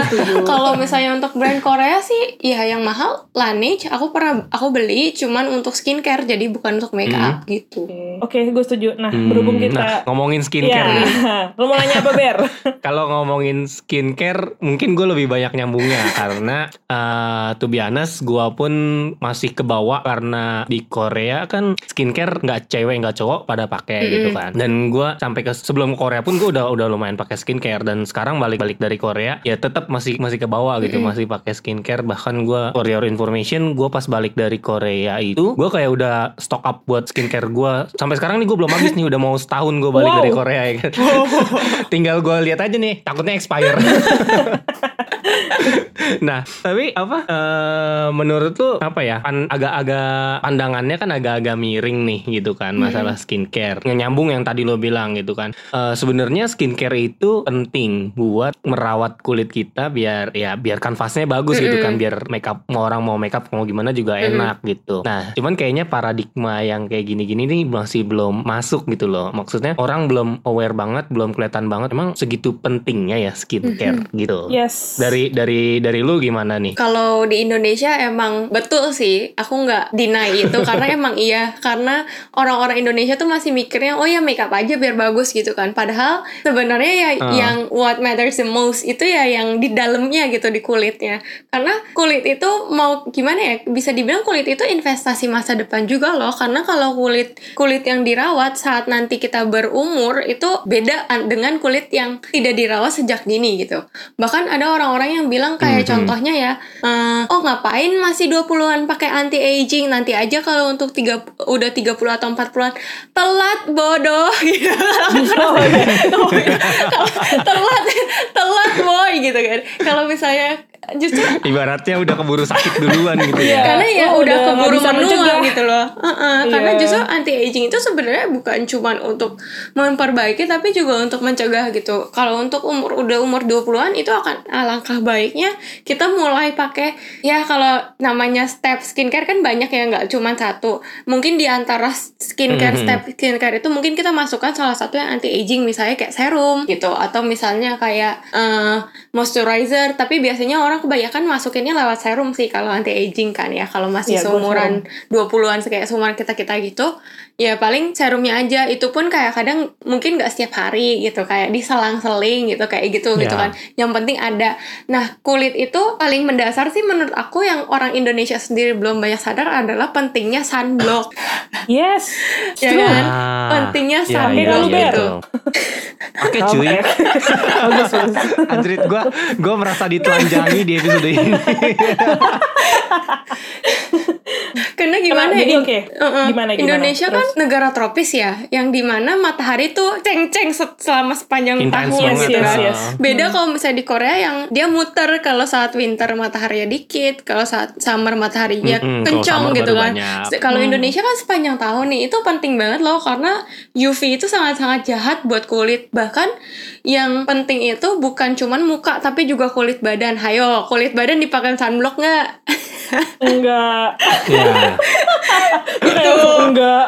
kalau misalnya untuk brand Korea sih, ya yang mahal Laneige. Aku pernah aku beli cuman untuk skincare, jadi bukan untuk makeup gitu. Oke, gue setuju. Nah, Hmm, berhubung Nah, kita ngomongin skincare Iya. nih. Lu mau nanya apa, Ber? Kalau ngomongin skincare, mungkin gue lebih banyak nyambungnya karena uh, to be honest, gue pun masih kebawa karena di Korea kan skincare nggak cewek nggak cowok pada pakai Mm-mm. gitu kan. Dan gue sampai ke sebelum ke Korea pun gue udah udah lumayan pakai skincare dan sekarang balik-balik dari Korea ya tetap masih masih kebawa gitu, Mm-mm. masih pakai skincare. Bahkan gue for your information, gue pas balik dari Korea itu gue kayak udah stock up buat skincare gue. Sampai sekarang nih gue belum habis nih, udah mau setahun gue balik Wow. dari Korea ya kan. Tinggal gue lihat aja nih, takutnya expire. nah, tapi apa? eh, menurut lu apa ya? Pan- agak-agak pandangannya kan agak-agak miring nih gitu kan masalah skincare. Nyambung yang tadi lo bilang gitu kan. Eh, Sebenarnya skincare itu penting buat merawat kulit kita biar ya biar kanvasnya bagus gitu kan, biar makeup mau orang mau makeup mau gimana juga Mm-mm. enak gitu. Nah, cuman kayaknya paradigma yang kayak gini-gini nih masih belum masuk gitu loh. Maksudnya orang belum aware banget, belum kelihatan banget. Emang segitu pentingnya ya skincare gitu. Yes. Dari dari dari lu gimana nih? Kalau di Indonesia emang betul sih, aku nggak deny itu karena emang iya karena orang-orang Indonesia tuh masih mikirnya oh ya makeup aja biar bagus gitu kan. Padahal sebenarnya ya Ah. yang what matters the most itu ya yang di dalamnya gitu di kulitnya. Karena kulit itu mau gimana ya bisa dibilang kulit itu investasi masa depan juga loh karena kalau kulit kulit yang dirawat saat nanti kita berumur itu beda an- dengan kulit yang tidak dirawat sejak dini gitu. Bahkan ada orang-orang yang bilang kayak Mhm. contohnya ya, eh, oh ngapain masih 20-an pakai anti aging nanti aja kalau untuk tiga udah 30 atau 40-an telat bodoh gitu. Oh, telat telat boy gitu kan. Kalau misalnya justru Ibaratnya udah keburu sakit duluan gitu Iya. ya. karena ya Lo udah udah keburu menua gitu loh Heeh, karena Iya. justru anti aging itu sebenarnya bukan cuma untuk memperbaiki tapi juga untuk mencegah gitu kalau untuk umur udah umur 20-an itu akan alangkah baiknya kita mulai pakai ya kalau namanya step skincare kan banyak ya nggak cuma satu mungkin di antara skincare Mhm. step skincare itu mungkin kita masukkan salah satu yang anti aging misalnya kayak serum gitu atau misalnya kayak eh, moisturizer tapi biasanya orang kebanyakan masukinnya lewat serum sih kalau anti aging kan ya. Kalau masih Iya, gua seumuran 20-an kayak seumuran kita-kita gitu ya paling serumnya aja. Itu pun kayak kadang mungkin nggak setiap hari gitu kayak diselang-seling gitu kayak gitu gitu Ya. kan. Yang penting ada. Nah kulit itu paling mendasar sih menurut aku yang orang Indonesia sendiri belum banyak sadar adalah pentingnya sunblock. Yes. ya kan? Ah, pentingnya iya, sunblock iya, iya, gitu. Oke cuy. Anjrit gue gue merasa ditelanjangi di episode ini. Karena gimana jadi ya? oke. Uh-uh. Gimana, gimana? Indonesia kan Terus? negara tropis ya, yang di mana matahari tuh ceng-ceng se- selama sepanjang Intens tahun gitu yes, kan. yes. Beda kalau misalnya di Korea yang dia muter kalau saat winter mataharinya dikit, kalau saat summer mataharinya kalau kencang gitu kan. Kalau Hmm. Indonesia kan sepanjang tahun nih itu penting banget loh karena UV itu sangat-sangat jahat buat kulit. Bahkan yang penting itu bukan cuman muka tapi juga kulit badan. Hayo, kulit badan dipakai sunblock nggak? Enggak. ya. Kayak langsung enggak.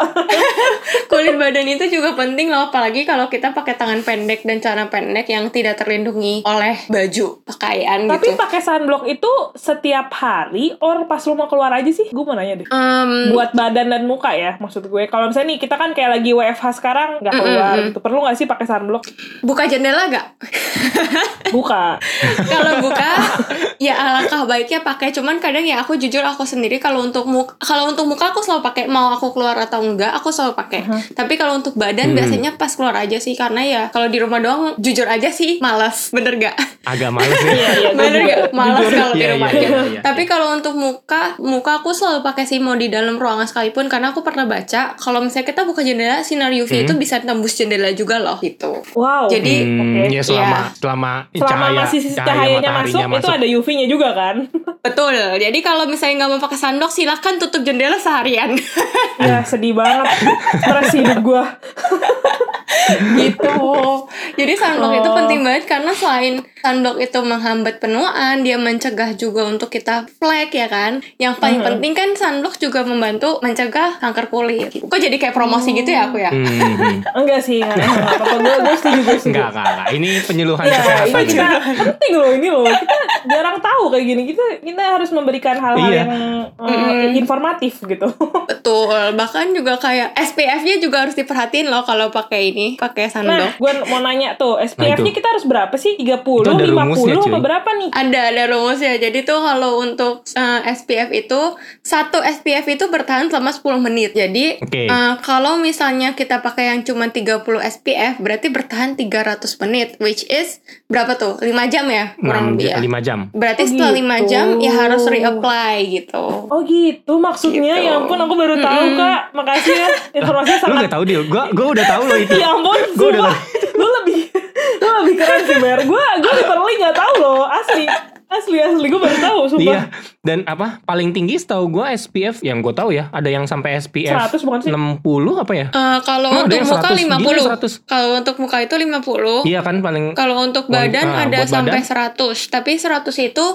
kulit badan itu juga penting loh apalagi kalau kita pakai tangan pendek dan celana pendek yang tidak terlindungi oleh baju pakaian Tapi gitu. pakai sunblock itu setiap hari or pas lu mau keluar aja sih? Gue mau nanya deh. Em, Buat badan dan muka ya maksud gue. Kalau misalnya nih kita kan kayak lagi WFH sekarang nggak keluar gitu. Perlu nggak sih pakai sunblock? buka jendela gak? Buka. kalau buka ya alangkah baiknya pakai. Cuman kadang ya aku jujur aku sendiri kalau untuk muka kalau untuk muka aku selalu pakai mau aku keluar atau enggak aku selalu pakai. Tapi kalau untuk badan biasanya pas keluar aja sih karena ya kalau di rumah doang jujur aja sih malas. Bener gak Agak males ya. Iya, iya. bener gak malas kalau di Iya, rumah aja. tapi kalau untuk muka muka aku selalu pakai sih mau di dalam ruangan sekalipun karena aku pernah baca kalau misalnya kita buka jendela sinar UV itu bisa tembus jendela juga loh gitu. Wow. Jadi, Hmm, Oke. ya selama Iya. selama, Selama cahaya masih cahaya cahayanya mataharinya masuk, itu ada UV-nya juga kan? betul jadi kalau misalnya nggak mau pakai sandok silahkan tutup jendela seharian ya sedih banget. Stres hidup gue. gitu. Jadi itu Oh. penting banget karena selain sunblock itu menghambat penuaan, dia mencegah juga untuk kita flek ya kan. Yang paling Mhm. penting kan sunblock juga membantu mencegah kanker kulit. Kok jadi kayak promosi gitu ya aku ya? Hmm, hmm. Enggak sih, enggak, apa-apa. Gue, gue setuju, gue setuju. Enggak, enggak, enggak. Ini penyuluhan Ya, kesehatan. ini kita penting loh ini loh. Kita jarang tahu kayak gini. Kita kita harus memberikan hal-hal Iya. yang uh, informatif gitu. Betul. Bahkan juga kayak SPF-nya juga harus diperhatiin loh kalau pakai ini, pakai Nah, sunblock. gue mau nanya tuh, SPF-nya Nah, itu. kita harus berapa sih? 30, Itu ada 50 rumusnya, apa cuy. berapa nih? Ada ada rumusnya. Jadi tuh kalau untuk uh, SPF itu satu SPF itu bertahan selama 10 menit. Jadi Oke. uh, kalau misalnya kita pakai yang cuma 30 SPF berarti bertahan 300 menit which is berapa tuh? 5 jam ya kurang lebih ya. ja- lima jam. Berarti Oh, setelah 5 gitu. jam ya harus reapply gitu. Oh gitu maksudnya Gitu. ya ampun aku baru tahu kak makasih ya informasinya Lu sangat gak tahu Dil? Gua gua udah tahu loh itu. ya ampun Gua udah sumpah lu lebih lu lebih keren sih Ber gue gue literally nggak tahu loh asli asli asli gue baru tahu sumpah Iya. Dan apa? Paling tinggi setahu gua SPF yang gua tahu ya, ada yang sampai SPF 100 bukan sih? 60 apa ya? Uh, kalau Oh, untuk muka 100. Gila, 50. 100. Kalau untuk muka itu 50. Iya kan paling Kalau untuk badan ah, ada sampai badan? 100, tapi 100 itu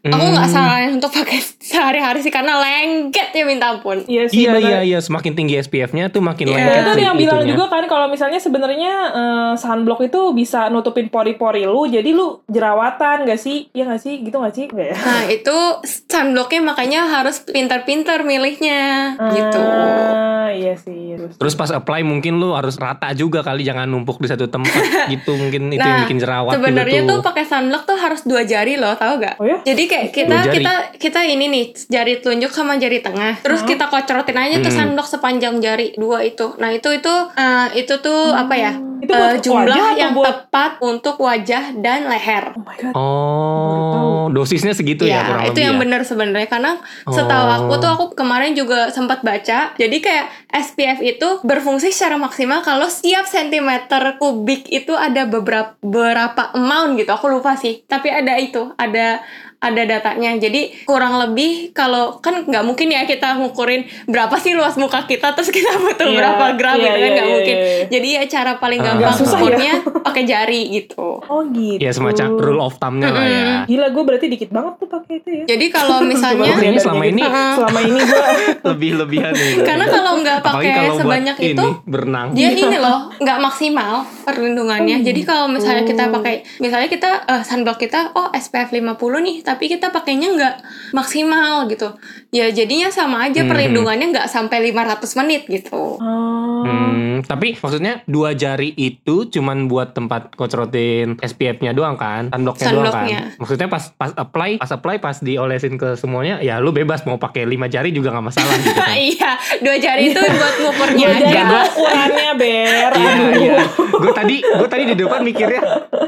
aku Hmm. nggak saranin untuk pakai sehari-hari sih karena lengket ya minta ampun. iya sih Iya bener. iya iya semakin tinggi SPF-nya tuh makin Iya. lengket Itu sih yang bilang itunya. juga kan kalau misalnya sebenarnya eh, sunblock itu bisa nutupin pori-pori lu jadi lu jerawatan gak sih? Iya gak sih? Gitu gak sih? Ya? Nah, itu sunblocknya makanya harus pintar-pintar milihnya gitu. Ah, iya sih. Terus. Terus pas apply mungkin lu harus rata juga kali jangan numpuk di satu tempat gitu mungkin itu yang Nah, bikin jerawat sebenarnya gitu tuh pakai sunblock tuh harus dua jari loh, tahu gak? Oh ya? Jadi kayak kita kita kita ini nih jari telunjuk sama jari tengah. Terus kita kocorotin aja tuh Hmm. sunblock sepanjang jari dua itu. Nah itu itu eh, itu tuh apa ya? Itu buat Eh, jumlah yang buat- tepat untuk wajah dan leher. Oh my god. Oh, dosisnya segitu ya, ya, kurang itu lebih yang ya? benar sebenarnya karena setahu Oh. aku tuh aku kemarin juga sempat baca. Jadi kayak SPF itu berfungsi secara maksimal kalau setiap sentimeter kubik itu ada beberapa berapa amount gitu. Aku lupa sih. Tapi ada itu, ada ada datanya. Jadi kurang lebih kalau kan nggak mungkin ya kita ngukurin berapa sih luas muka kita terus kita butuh Iya, berapa gram iya, gitu kan iya, nggak iya, mungkin. iya. Jadi ya cara paling Ah. gampang Nggak susah ya. ngukurnya pakai jari gitu. Oh gitu. Ya semacam rule of thumb-nya lah ya. Gila gue berarti dikit banget tuh pakai itu ya. Jadi kalau misalnya Kayaknya selama ini- selama ini gue Lebih-lebihan nih. Karena kalau nggak pakai sebanyak ini, itu, berenang. dia ini loh nggak maksimal perlindungannya. Jadi kalau misalnya kita pakai, misalnya kita eh, sunblock kita, oh SPF 50 nih, tapi kita pakainya nggak maksimal gitu. Ya jadinya sama aja Mhm. perlindungannya nggak sampai 500 menit gitu. Oh. Hmm, tapi maksudnya dua jari itu cuman buat tempat kocrotin SPF-nya doang kan, sunblocknya doang kan. Maksudnya pas pas apply, pas apply pas diolesin ke semuanya, ya lu bebas mau pakai lima jari juga nggak masalah gitu kan. iya, dua jari itu buat ngukurnya aja. ukurannya ber. Iya iya. Gue tadi gue tadi di depan mikirnya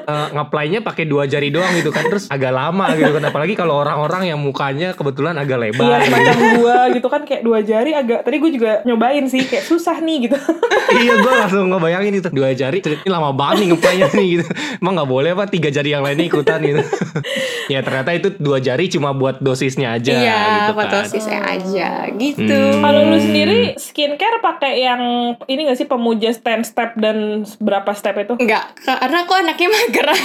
uh, ngaplainya pakai dua jari doang gitu kan, terus agak lama gitu kan. Apalagi kalau orang-orang yang mukanya kebetulan agak Iya lebar. gitu. semacam gua gitu kan kayak dua jari agak tadi gue juga nyobain sih kayak susah nih gitu. iya gue langsung ngebayangin itu dua jari ini lama banget nih ngeplaynya nih gitu emang nggak boleh apa tiga jari yang lainnya ikutan gitu ya ternyata itu dua jari cuma buat dosisnya aja Iya, gitu buat kan. dosisnya aja gitu. Hmm. Kalau lu sendiri skincare pakai yang ini gak sih pemuja 10 step dan berapa step itu? Enggak, karena aku anaknya mager.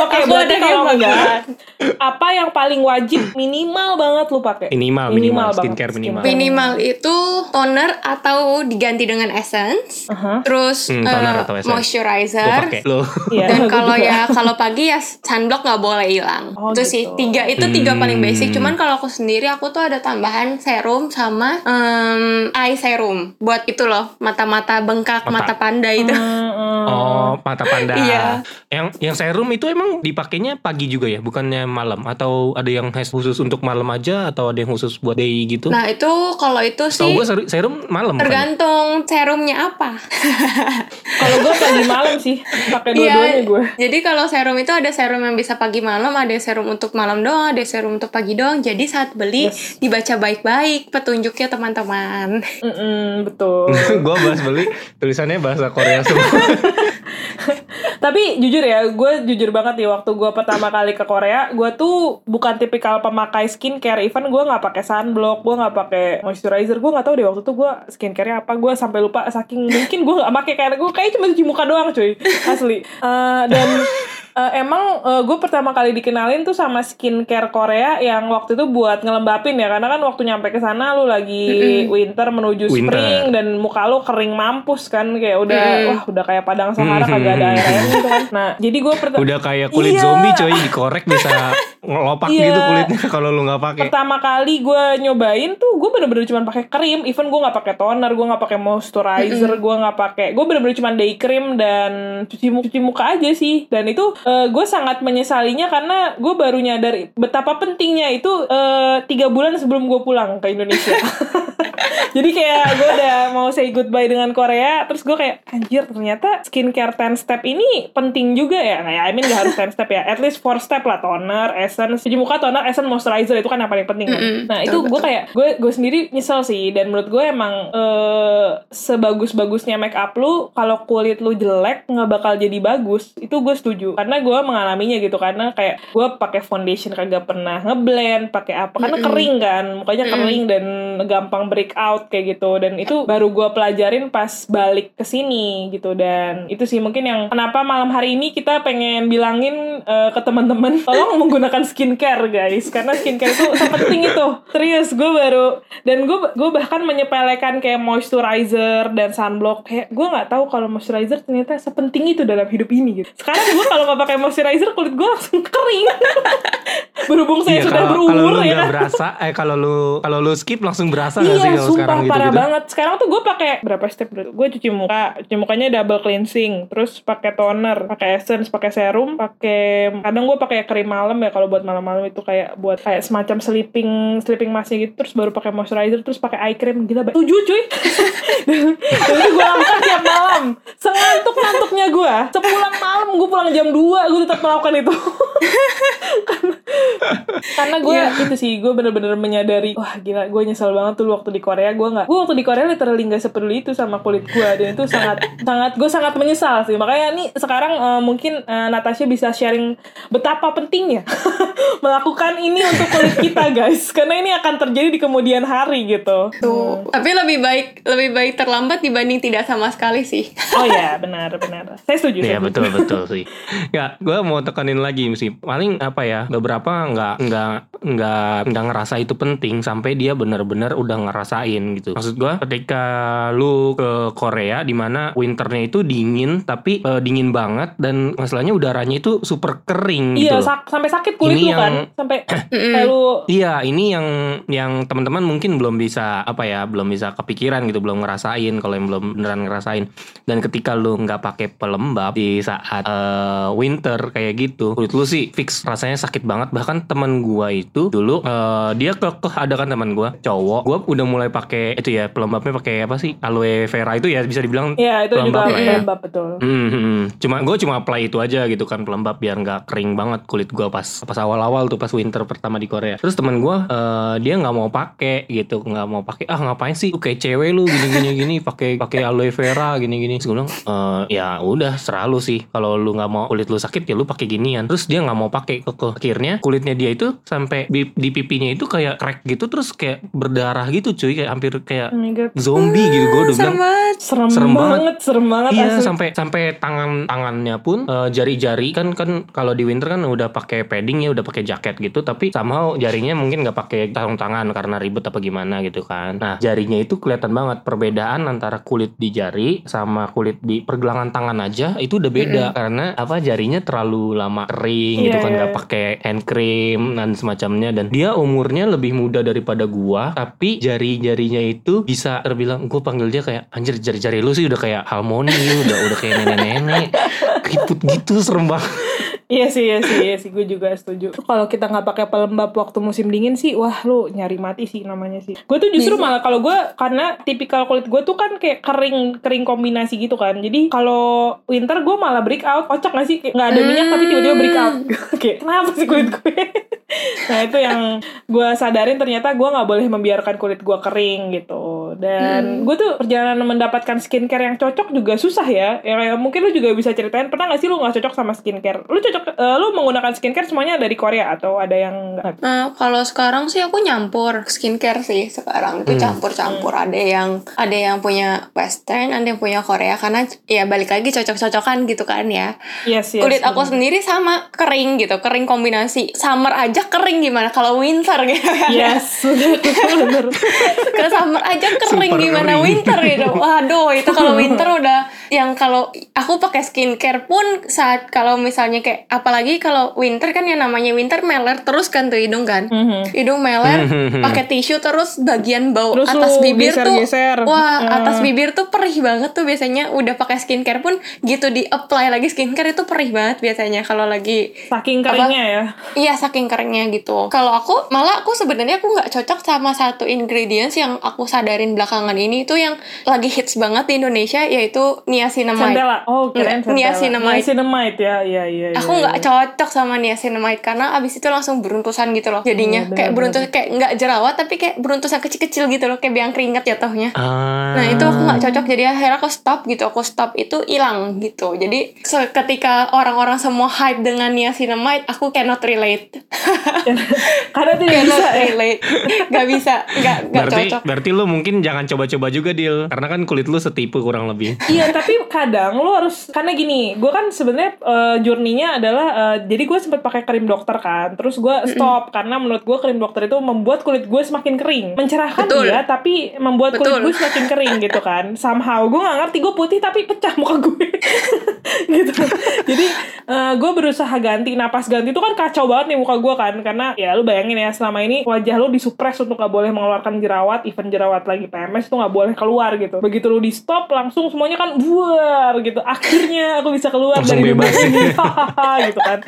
Oke, Aku berarti ada kalau enggak apa yang paling wajib minimal banget lu pakai? Minimal, minimal, Minimal banget, skincare minimal. skincare. Minimal itu toner atau diganti dengan essence. Aha. Terus Hmm, toner eh, atau essence. Moisturizer. pakai lo. Iya, Dan kalau ya kalau pagi ya sunblock nggak boleh hilang. Oh, itu gitu. sih tiga itu tiga Hmm. paling basic. Cuman kalau aku sendiri aku tuh ada tambahan serum sama em, eye serum buat itu loh mata-mata bengkak Mata. mata, panda itu. Hmm, hmm. Oh, mata panda. Iya. Yang yang serum itu emang dipakainya pagi juga ya, bukannya malam atau ada yang khusus untuk malam aja atau ada yang khusus buat day gitu? Nah itu kalau itu Tahu sih gue serum, malam kan? tergantung serumnya apa. Kalau gue pagi malam sih pakai Iya. dua-duanya gue. Jadi kalau serum itu ada serum yang bisa pagi malam, ada serum untuk malam doang, ada serum untuk pagi doang. Jadi saat beli Yes. dibaca baik-baik petunjuknya teman-teman. Mm-mm, betul. gue bahas beli tulisannya bahasa Korea semua. Tapi jujur ya, gue jujur banget nih waktu gue pertama kali ke Korea, gue tuh bukan tipikal pemakai skincare. Even gue nggak pakai sunblock, gue nggak pakai moisturizer. Gue nggak tahu deh waktu itu gue skincare-nya apa. Gue sampai lupa saking mungkin gue nggak pakai kayak gue kayak cuma cuci muka doang cuy, asli. Eh, dan eh, emang gue pertama kali dikenalin tuh sama skincare Korea yang waktu itu buat ngelembapin ya, karena kan waktu nyampe ke sana lu lagi winter menuju Winter. spring dan muka lu kering mampus kan kayak udah Mm. wah udah kayak padang Sahara Mm. kagak ada air air gitu kan. Nah, jadi gue pertama Udah kayak kulit Iya. zombie coy, dikorek bisa ngelopak Iya. gitu kulitnya kalau lu nggak pakai. pertama kali gue nyobain tuh gue bener-bener cuma pakai krim even gue nggak pakai toner gue nggak pakai moisturizer gue nggak pakai gue bener-bener cuma day cream dan cuci cuci muka aja sih dan itu gue sangat menyesalinya karena gue baru nyadar betapa pentingnya itu eh, tiga bulan sebelum gue pulang ke Indonesia. Jadi kayak gue udah mau say goodbye dengan Korea terus gue kayak anjir ternyata skincare 10 step ini penting juga ya. Kayak I mean gak harus 10 step ya at least 4 step lah toner essence cuci muka toner essence moisturizer itu kan yang paling penting kan. Mm-mm, nah itu gue kayak gue gue sendiri nyesel sih dan menurut gue emang eh, sebagus-bagusnya make up lu kalau kulit lu jelek nggak bakal jadi bagus. Itu gue setuju karena gue mengalaminya gitu karena kayak gue pakai foundation kagak pernah ngeblend pakai apa karena Mm-mm. kering kan mukanya Mm-mm. kering dan gampang break out kayak gitu. Dan itu baru gue pelajarin pas balik ke sini gitu. Dan itu sih mungkin yang kenapa malam hari ini kita pengen bilangin eh, ke teman-teman tolong menggunakan skincare guys. Karena skincare itu sepenting itu. Serius gue baru dan gue gue bahkan menyepelekan kayak moisturizer dan sunblock. Kayak gue nggak tahu kalau moisturizer ternyata sepenting itu dalam hidup ini gitu. Sekarang gue kalau pakai moisturizer kulit gue langsung kering berhubung saya Iya, sudah kalau kalau berumur lu ya kan berasa, eh kalau lu kalau lu skip langsung berasa nggak sih Iya, kalau sumpah sekarang gitu parah gitu? banget. Sekarang tuh gue pakai berapa step dulu? Gue cuci muka, cuci mukanya double cleansing, terus pakai toner, pakai essence, pakai serum, pakai kadang gue pakai krim malam ya kalau buat malam-malam itu kayak buat kayak semacam sleeping sleeping masknya gitu, terus baru pakai moisturizer, terus pakai eye cream gila. Tujuh cuy. Itu gue lakukan tiap malam. Sengantuk ngantuknya gue. Sepulang malam gue pulang jam 2 gue tetap melakukan itu. karena gue itu sih gue bener-bener menyadari wah gila gue nyesel banget tuh waktu di Korea gue nggak gue waktu di Korea literally nggak sepeduli itu sama kulit gue dan itu sangat sangat gue sangat menyesal sih makanya nih sekarang eh, mungkin eh, Natasha bisa sharing betapa pentingnya melakukan ini untuk kulit kita guys karena ini akan terjadi di kemudian hari gitu Tuh. Tapi lebih baik lebih baik terlambat dibanding tidak sama sekali sih. oh ya benar benar saya setuju Iya saya betul betul sih. Ya, gue mau tekanin lagi sih. Paling apa ya? Beberapa nggak nggak nggak nggak ngerasa itu penting sampai dia benar-benar udah ngerasain gitu. Maksud gue, ketika lu ke Korea di mana winternya itu dingin tapi eh, dingin banget dan masalahnya udaranya itu super kering iya gitu. sak- sampai sakit kulit Ini lu kan yang- sampai Mm-mm. kayak lu Iya, ini yang yang teman-teman mungkin belum bisa apa ya, belum bisa kepikiran gitu, belum ngerasain kalau yang belum beneran ngerasain. Dan ketika lu nggak pakai pelembab di saat eh, winter kayak gitu, kulit lu sih fix rasanya sakit banget. Bahkan teman gua itu dulu eh, dia kekeh ada kan teman gua cowok, gua udah mulai pakai itu ya pelembabnya pakai apa sih aloe vera itu ya bisa dibilang ya itu juga pelembab lah ya. pelembab betul Hmm, hmm, hmm. cuma gue cuma apply itu aja gitu kan pelembab biar nggak kering banget kulit gue pas pas awal-awal tuh pas winter pertama di Korea. Terus teman gue eh, dia nggak mau pakai gitu, nggak mau pakai ah ngapain sih? Lu kayak cewek lu gini gini gini pakai pakai aloe vera gini gini. Terus gue bilang "Eh, ya udah serah lu sih. Kalau lu nggak mau kulit lu sakit ya lu pakai ginian. Terus dia nggak mau pakai kekeh. Akhirnya kulitnya dia itu sampai di, di pipinya itu kayak crack gitu terus kayak berdarah gitu cuy kayak hampir kayak Oh zombie gitu gue udah bilang Serem banget. Serem, banget. banget, serem banget Iya asli. sampai sampai tangan tangannya pun eh, jari-jari kan kan kalau di winter kan udah pakai padding ya udah pakai jaket gitu tapi somehow jarinya mungkin nggak pakai sarung tangan karena ribet apa gimana gitu kan. Nah jarinya itu kelihatan banget perbedaan antara kulit di jari sama kulit di pergelangan tangan aja itu udah beda karena apa jarinya terlalu lama kering gitu Iya, kan iya. nggak pakai hand cream dan semacamnya. Dan dia umurnya lebih muda daripada gua tapi jari-jarinya itu bisa terbilang gua panggil dia kayak anjir jari-jari lu sih udah kayak harmoni udah udah kayak nenek-nenek. Keriput gitu serem banget Iya sih, iya sih, iya sih, gue juga setuju. Kalau kita nggak pakai pelembab waktu musim dingin sih, wah lu nyari mati sih namanya sih. Gue tuh justru Bisa. malah kalau gue karena tipikal kulit gue tuh kan kayak kering kering kombinasi gitu kan. Jadi kalau winter gue malah break out, kocak gak sih? Nggak ada minyak tapi tiba-tiba break out. kayak kenapa sih kulit gue? Nah itu yang gue sadarin ternyata gue nggak boleh membiarkan kulit gue kering gitu. Dan gue tuh perjalanan mendapatkan skincare yang cocok juga susah ya. Ya kayak mungkin lu juga bisa ceritain pernah gak sih lu nggak cocok sama skincare? Lu cocok, eh, lu menggunakan skincare semuanya dari Korea atau ada yang nggak? Nah, kalau sekarang sih aku nyampur skincare sih sekarang itu Hmm. campur-campur ada yang ada yang punya western ada yang punya Korea karena ya balik lagi cocok-cocokan gitu kan ya Yes, yes. kulit aku bener. sendiri sama kering gitu kering kombinasi summer aja kering gimana kalau winter gitu kan Yes, ke summer aja kering Super gimana kering. winter gitu waduh itu kalau winter udah yang kalau aku pakai skincare pun saat kalau misalnya kayak apalagi kalau winter kan yang namanya winter meler terus kan tuh hidung kan Mhm. hidung meler pakai tisu terus bagian bau Terus atas bibir geser-geser. tuh wah Eh. atas bibir tuh perih banget tuh biasanya udah pakai skincare pun gitu di apply lagi skincare itu perih banget biasanya kalau lagi Saking keringnya ya. Iya saking gitu. Kalau aku malah aku sebenarnya aku nggak cocok sama satu ingredients yang aku sadarin belakangan ini itu yang lagi hits banget di Indonesia yaitu niacinamide. Centella. Oh, keren Nggak, niacinamide. Niacinamide ya, iya, iya. Aku nggak iya. cocok sama niacinamide karena abis itu langsung beruntusan gitu loh. Jadinya benar, kayak beruntus kayak nggak jerawat tapi kayak beruntusan kecil-kecil gitu loh kayak biang keringat jatuhnya. Ah. Nah itu aku nggak cocok jadi akhirnya aku stop gitu aku stop itu hilang gitu jadi ketika orang-orang semua hype dengan niacinamide aku cannot relate Karena tidak cannot bisa ya. relate nggak bisa nggak nggak berarti cocok berarti lu mungkin jangan coba-coba juga deal karena kan kulit lu setipe kurang lebih Iya tapi kadang lo harus karena gini, gue kan sebenarnya eh, journey-nya adalah eh, jadi gue sempat pakai krim dokter kan, terus gue stop karena menurut gue krim dokter itu membuat kulit gue semakin kering, mencerahkan Betul. dia tapi membuat kulit Betul. gue semakin kering gitu kan. Somehow gue nggak ngerti gue putih tapi pecah muka gue gitu. Jadi eh, gue berusaha ganti napas ganti itu kan kacau banget nih muka gue kan karena ya lu bayangin ya selama ini wajah lu disupres untuk nggak boleh mengeluarkan jerawat, even jerawat lagi PMS itu nggak boleh keluar gitu. Begitu lu di stop langsung semuanya kan buar gitu. Akhirnya aku bisa keluar Langsung dari bebas. ini gitu kan.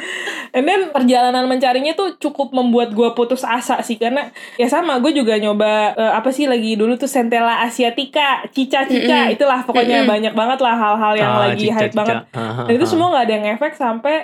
And then perjalanan mencarinya tuh cukup membuat gue putus asa sih karena ya sama gue juga nyoba eh, apa sih lagi dulu tuh Centella asiatica, cica-cica itulah pokoknya banyak banget lah hal-hal yang Ah, lagi cica-cica. hype banget. Ah, Dan itu semua nggak ada yang efek sampai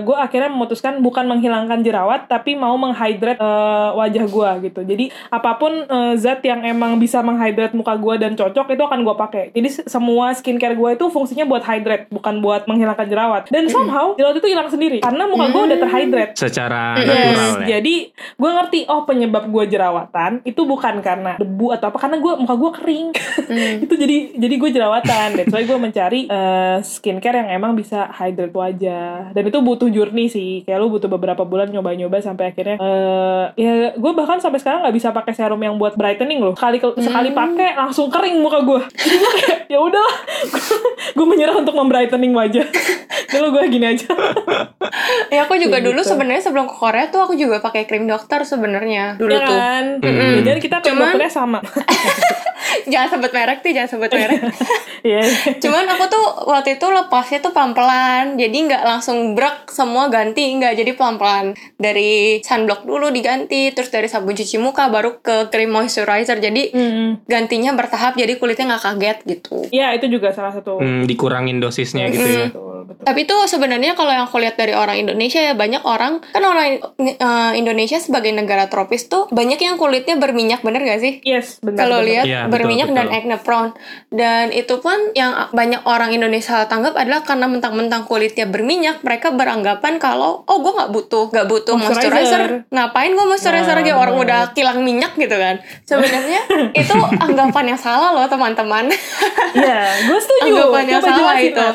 gue akhirnya memutuskan bukan menghilangkan jerawat tapi mau menghydrate eh, wajah gue gitu. Jadi apa pun eh, zat yang emang bisa menghydrate muka gue dan cocok itu akan gue pakai. Jadi se- semua skincare gue itu fungsinya buat hydrate bukan buat menghilangkan jerawat. Dan somehow jerawat itu hilang sendiri karena muka gue udah terhydrate. secara Yes, natural ya. Jadi gue ngerti oh penyebab gue jerawatan itu bukan karena debu atau apa karena gue muka gue kering. Itu jadi jadi gue jerawatan. That's why gue mencari eh, skincare yang emang bisa hydrate wajah. Dan itu butuh journey sih. Kayak lu butuh beberapa bulan nyoba-nyoba sampai akhirnya eh ya gue bahkan sampai sekarang nggak bisa pakai serum yang buat brightening loh. Sekali sekali pakai langsung kering muka gue ya udahlah gue menyerah untuk membrightening wajah. Dulu gue gini aja. Ya aku juga Kayak dulu gitu. sebenarnya sebelum ke Korea tuh aku juga pakai krim dokter sebenarnya dulu ya tuh. kan? Mm-mm. jadi kita kayak Cuman- dokternya sama. Jangan sebut merek tuh jangan sebut merek. Iya. Cuman aku tuh waktu itu lepasnya tuh pelan-pelan, jadi nggak langsung brek semua ganti, nggak jadi pelan-pelan. Dari sunblock dulu diganti, terus dari sabun cuci muka baru ke cream moisturizer. Jadi Mm-mm. gantinya bertahap, jadi kulitnya nggak kaget gitu. Iya itu juga salah satu. Hmm, dikurangin dosisnya gitu ya Betul, betul. Tapi itu sebenarnya kalau yang aku lihat dari orang Indonesia ya banyak orang kan orang eh, Indonesia sebagai negara tropis tuh banyak yang kulitnya berminyak bener gak sih? Yes, benar. Kalau lihat betul, berminyak dan betul. acne prone dan itu pun yang banyak orang Indonesia tanggap adalah karena mentang-mentang kulitnya berminyak mereka beranggapan kalau oh gue nggak butuh nggak butuh Moisturizer. moisturizer ngapain gue moisturizer Nah, aja orang udah kilang minyak gitu kan sebenarnya itu anggapan yang salah loh teman-teman Iya, gue setuju. Anggapan yang salah itu.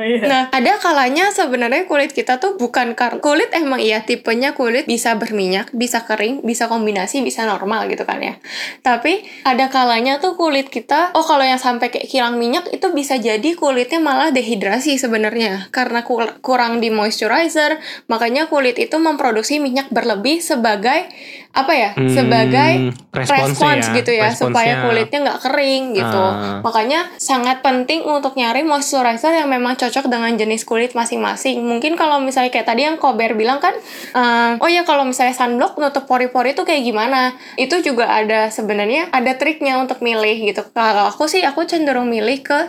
Iya. Nah, ada kalanya sebenarnya kulit kita tuh bukan karena kulit emang iya tipenya kulit bisa berminyak, bisa kering, bisa kombinasi, bisa normal gitu kan ya. Tapi ada kalanya tuh kulit kita, oh kalau yang sampai kayak kilang minyak itu bisa jadi kulitnya malah dehidrasi sebenarnya karena kur- kurang di moisturizer, makanya kulit itu memproduksi minyak berlebih sebagai apa ya? Hmm, sebagai respons ya, gitu ya supaya kulitnya nggak kering gitu. Ah. Makanya sangat penting untuk nyari moisturizer yang memang cocok dengan jenis kulit masing-masing. Mungkin kalau misalnya kayak tadi yang Kober bilang kan, ehm, oh ya kalau misalnya sunblock nutup pori-pori itu kayak gimana? Itu juga ada sebenarnya ada triknya untuk milih gitu. Kalau aku sih aku cenderung milih ke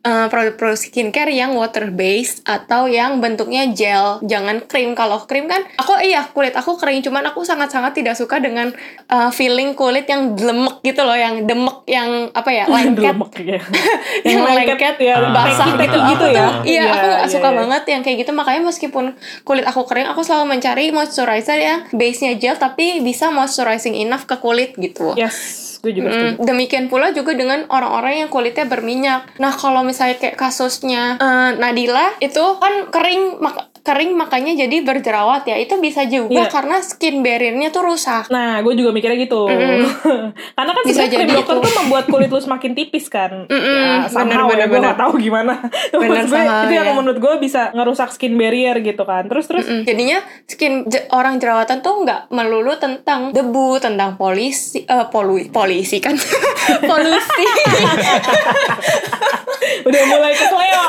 eh, produk-produk skincare yang water based atau yang bentuknya gel, jangan krim. Kalau krim kan, aku iya kulit aku kering, cuman aku sangat-sangat tidak suka dengan eh, feeling kulit yang lemek gitu loh, yang demek, yang apa ya, lengket ya. yang lengket lengket ya, Ah. basah gitu, gitu Aku ya. tuh- iya aku gak iya, suka iya. banget yang kayak gitu makanya meskipun kulit aku kering aku selalu mencari moisturizer yang base nya gel tapi bisa moisturizing enough ke kulit gitu Yes, setuju. Mm, demikian pula juga dengan orang-orang yang kulitnya berminyak. Nah, kalau misalnya kayak kasusnya eh, Nadila itu kan kering mak- kering makanya jadi berjerawat ya. Itu bisa juga Iya. karena skin barrier-nya tuh rusak. Nah, gue juga mikirnya gitu. Mm-mm. Karena kan Bisa krim jadi dokter itu. tuh membuat kulit lu semakin tipis kan. Ya, somehow bener, ya, gue bener, gak tahu gimana. Bener, gue, somehow, itu yang ya. menurut gue bisa ngerusak skin barrier gitu kan. Terus terus Mm, Jadinya skin je- orang jerawatan tuh nggak melulu tentang debu, tentang polisi, eh, polu, polisi kan, polusi. udah mulai kesleo.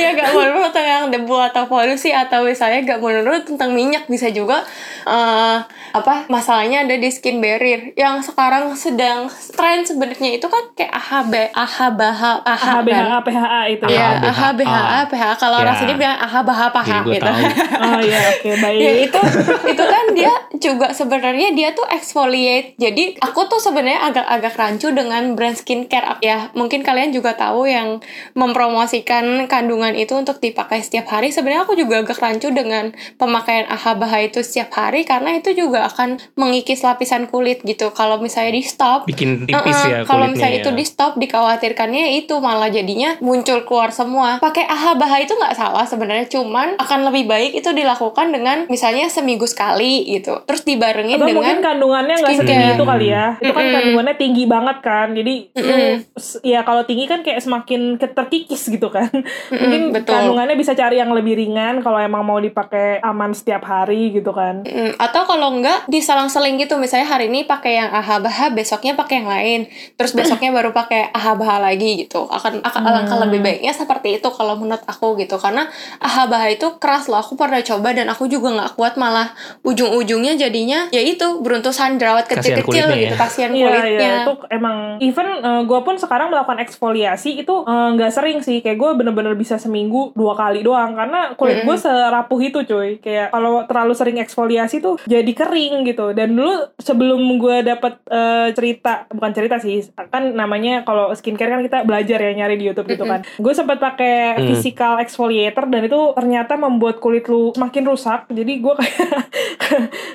Iya gak melulu tentang debu atau polusi atau misalnya gak melulu tentang minyak bisa juga eh, apa masalahnya ada di skin barrier yang sekarang sedang tren sebenarnya itu kan kayak AHB, AHBH, AH kan? HBHA, PHA itu Iya, AHBHA. AHBHA, PH. Kalau orang Ya. sini bilang AHBH, PH Jadi gue gitu. Oh iya, oke baik. ya itu itu kan dia juga sebenarnya dia tuh exfoliate jadi aku tuh sebenarnya agak-agak rancu dengan brand skincare ya mungkin kalian juga tahu yang mempromosikan kandungan itu untuk dipakai setiap hari sebenarnya aku juga agak rancu dengan pemakaian AHA itu setiap hari karena itu juga akan mengikis lapisan kulit gitu kalau misalnya di stop bikin tipis Uh-uh, ya kalau misalnya ya. itu di stop dikhawatirkannya itu malah jadinya muncul keluar semua pakai AHA baha itu nggak salah sebenarnya cuman akan lebih baik itu dilakukan dengan misalnya seminggu sekali gitu terus dibarengin Atau mungkin dengan kandungannya nggak setinggi itu kali ya. Itu kan kandungannya tinggi banget kan. Jadi Mm-mm. s- ya kalau tinggi kan kayak semakin terkikis gitu kan. mungkin betul. kandungannya bisa cari yang lebih ringan kalau emang mau dipakai aman setiap hari gitu kan. Mm, atau kalau enggak diselang-seling gitu. Misalnya hari ini pakai yang AHA baha besoknya pakai yang lain. Terus besoknya baru pakai AHA baha lagi gitu. Akan akan alangkah Hmm. lebih baiknya seperti itu kalau menurut aku gitu. Karena AHA baha itu keras loh. Aku pernah coba dan aku juga nggak kuat. Malah ujung-ujungnya jadinya ya itu beruntusan jerawat Kasihan kecil-kecil kulitnya gitu ya. kasihan Iya, kulitnya. Iya, itu emang even gue pun sekarang melakukan eksfoliasi itu eh, nggak sering sih, kayak gue bener-bener bisa seminggu dua kali doang karena kulit gue serapuh itu cuy, kayak kalau terlalu sering eksfoliasi tuh jadi kering gitu. Dan dulu sebelum gue dapet eh, cerita, bukan cerita sih, kan namanya kalau skincare kan kita belajar ya nyari di YouTube gitu kan. Gue sempat pakai Hmm. physical exfoliator dan itu ternyata membuat kulit lu semakin rusak. Jadi gue kayak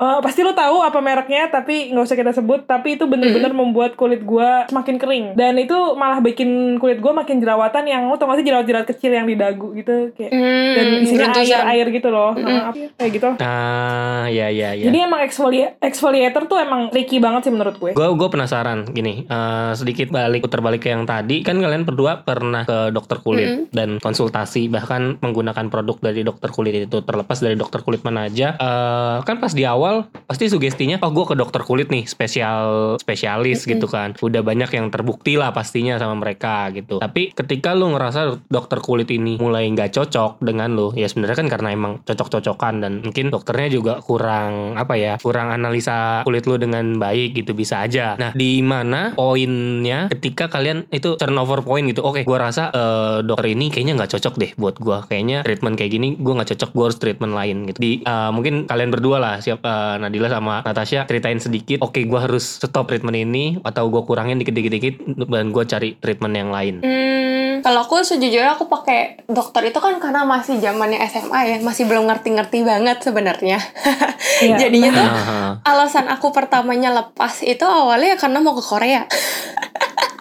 eh, pasti lu tahu apa mereknya tapi nggak usah kita sebut tapi itu bener-bener membuat kulit gua semakin kering dan itu malah bikin kulit gua makin jerawatan yang lu tau gak sih jerawat-jerawat kecil yang di dagu gitu kayak Hmm, dan isinya beruntusan. air-air gitu loh. Nah, apa ya, kayak gitu. Ah, ya ya ya. jadi emang exfolia- exfoliator tuh emang tricky banget sih menurut gue. Gue gue penasaran gini eh, sedikit balik putar balik ke yang tadi. Kan kalian berdua pernah ke dokter kulit dan konsultasi bahkan menggunakan produk dari dokter kulit itu terlepas dari dokter kulit mana aja. Eh, kan pas di awal pasti sugestinya oh gue ke dokter kulit nih spesial spesialis gitu kan. Udah banyak yang terbukti lah pastinya sama mereka gitu. Tapi ketika lu ngerasa dokter kulit ini mulai nggak cocok dengan lo ya sebenarnya kan karena emang cocok-cocokan dan mungkin dokternya juga kurang apa ya kurang analisa kulit lo dengan baik gitu bisa aja. Nah di mana poinnya ketika kalian itu turnover point gitu? Oke gua rasa eh, dokter ini kayaknya nggak cocok deh buat gua. Kayaknya treatment kayak gini gua nggak cocok gua harus treatment lain gitu. Di eh, mungkin kalian berdua lah siap eh, Nadila sama Natasha ceritain sedikit. Oke gua harus stop treatment ini atau gua kurangin dikit-dikit dan gua cari treatment yang lain. Hmm, kalau aku sejujurnya aku pakai dokter itu kan karena masih zamannya SMA ya, masih belum ngerti-ngerti banget sebenarnya. Iya, Jadinya tuh alasan aku pertamanya lepas itu awalnya ya karena mau ke Korea.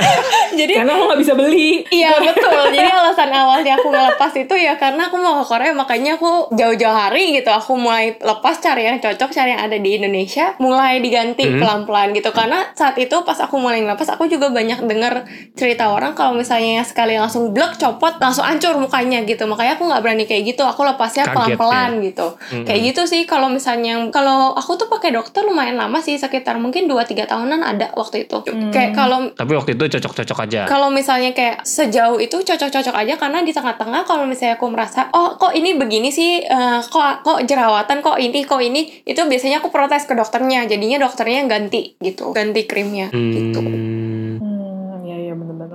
Jadi Karena lo nggak bisa beli. Iya betul. Jadi alasan awalnya aku ngelepas itu ya karena aku mau ke Korea makanya aku jauh-jauh hari gitu aku mulai lepas cari yang cocok cari yang ada di Indonesia mulai diganti Mhm. pelan-pelan gitu karena saat itu pas aku mulai ngelepas aku juga banyak dengar cerita orang kalau misalnya sekali langsung blok copot langsung hancur mukanya gitu makanya aku nggak berani kayak gitu aku lepasnya Kaget pelan-pelan gitu Mhm. kayak gitu sih kalau misalnya kalau aku tuh pakai dokter lumayan lama sih sekitar mungkin 2-3 tahunan ada waktu itu kayak kalau tapi waktu itu cocok-cocok aja kalau misalnya kayak sejauh itu cocok-cocok aja karena di tengah-tengah kalau misalnya aku merasa oh kok ini begini sih eh, kok kok jerawatan kok ini kok ini itu biasanya aku protes ke dokternya jadinya dokternya ganti gitu ganti krimnya gitu Hmm. Benar-benar.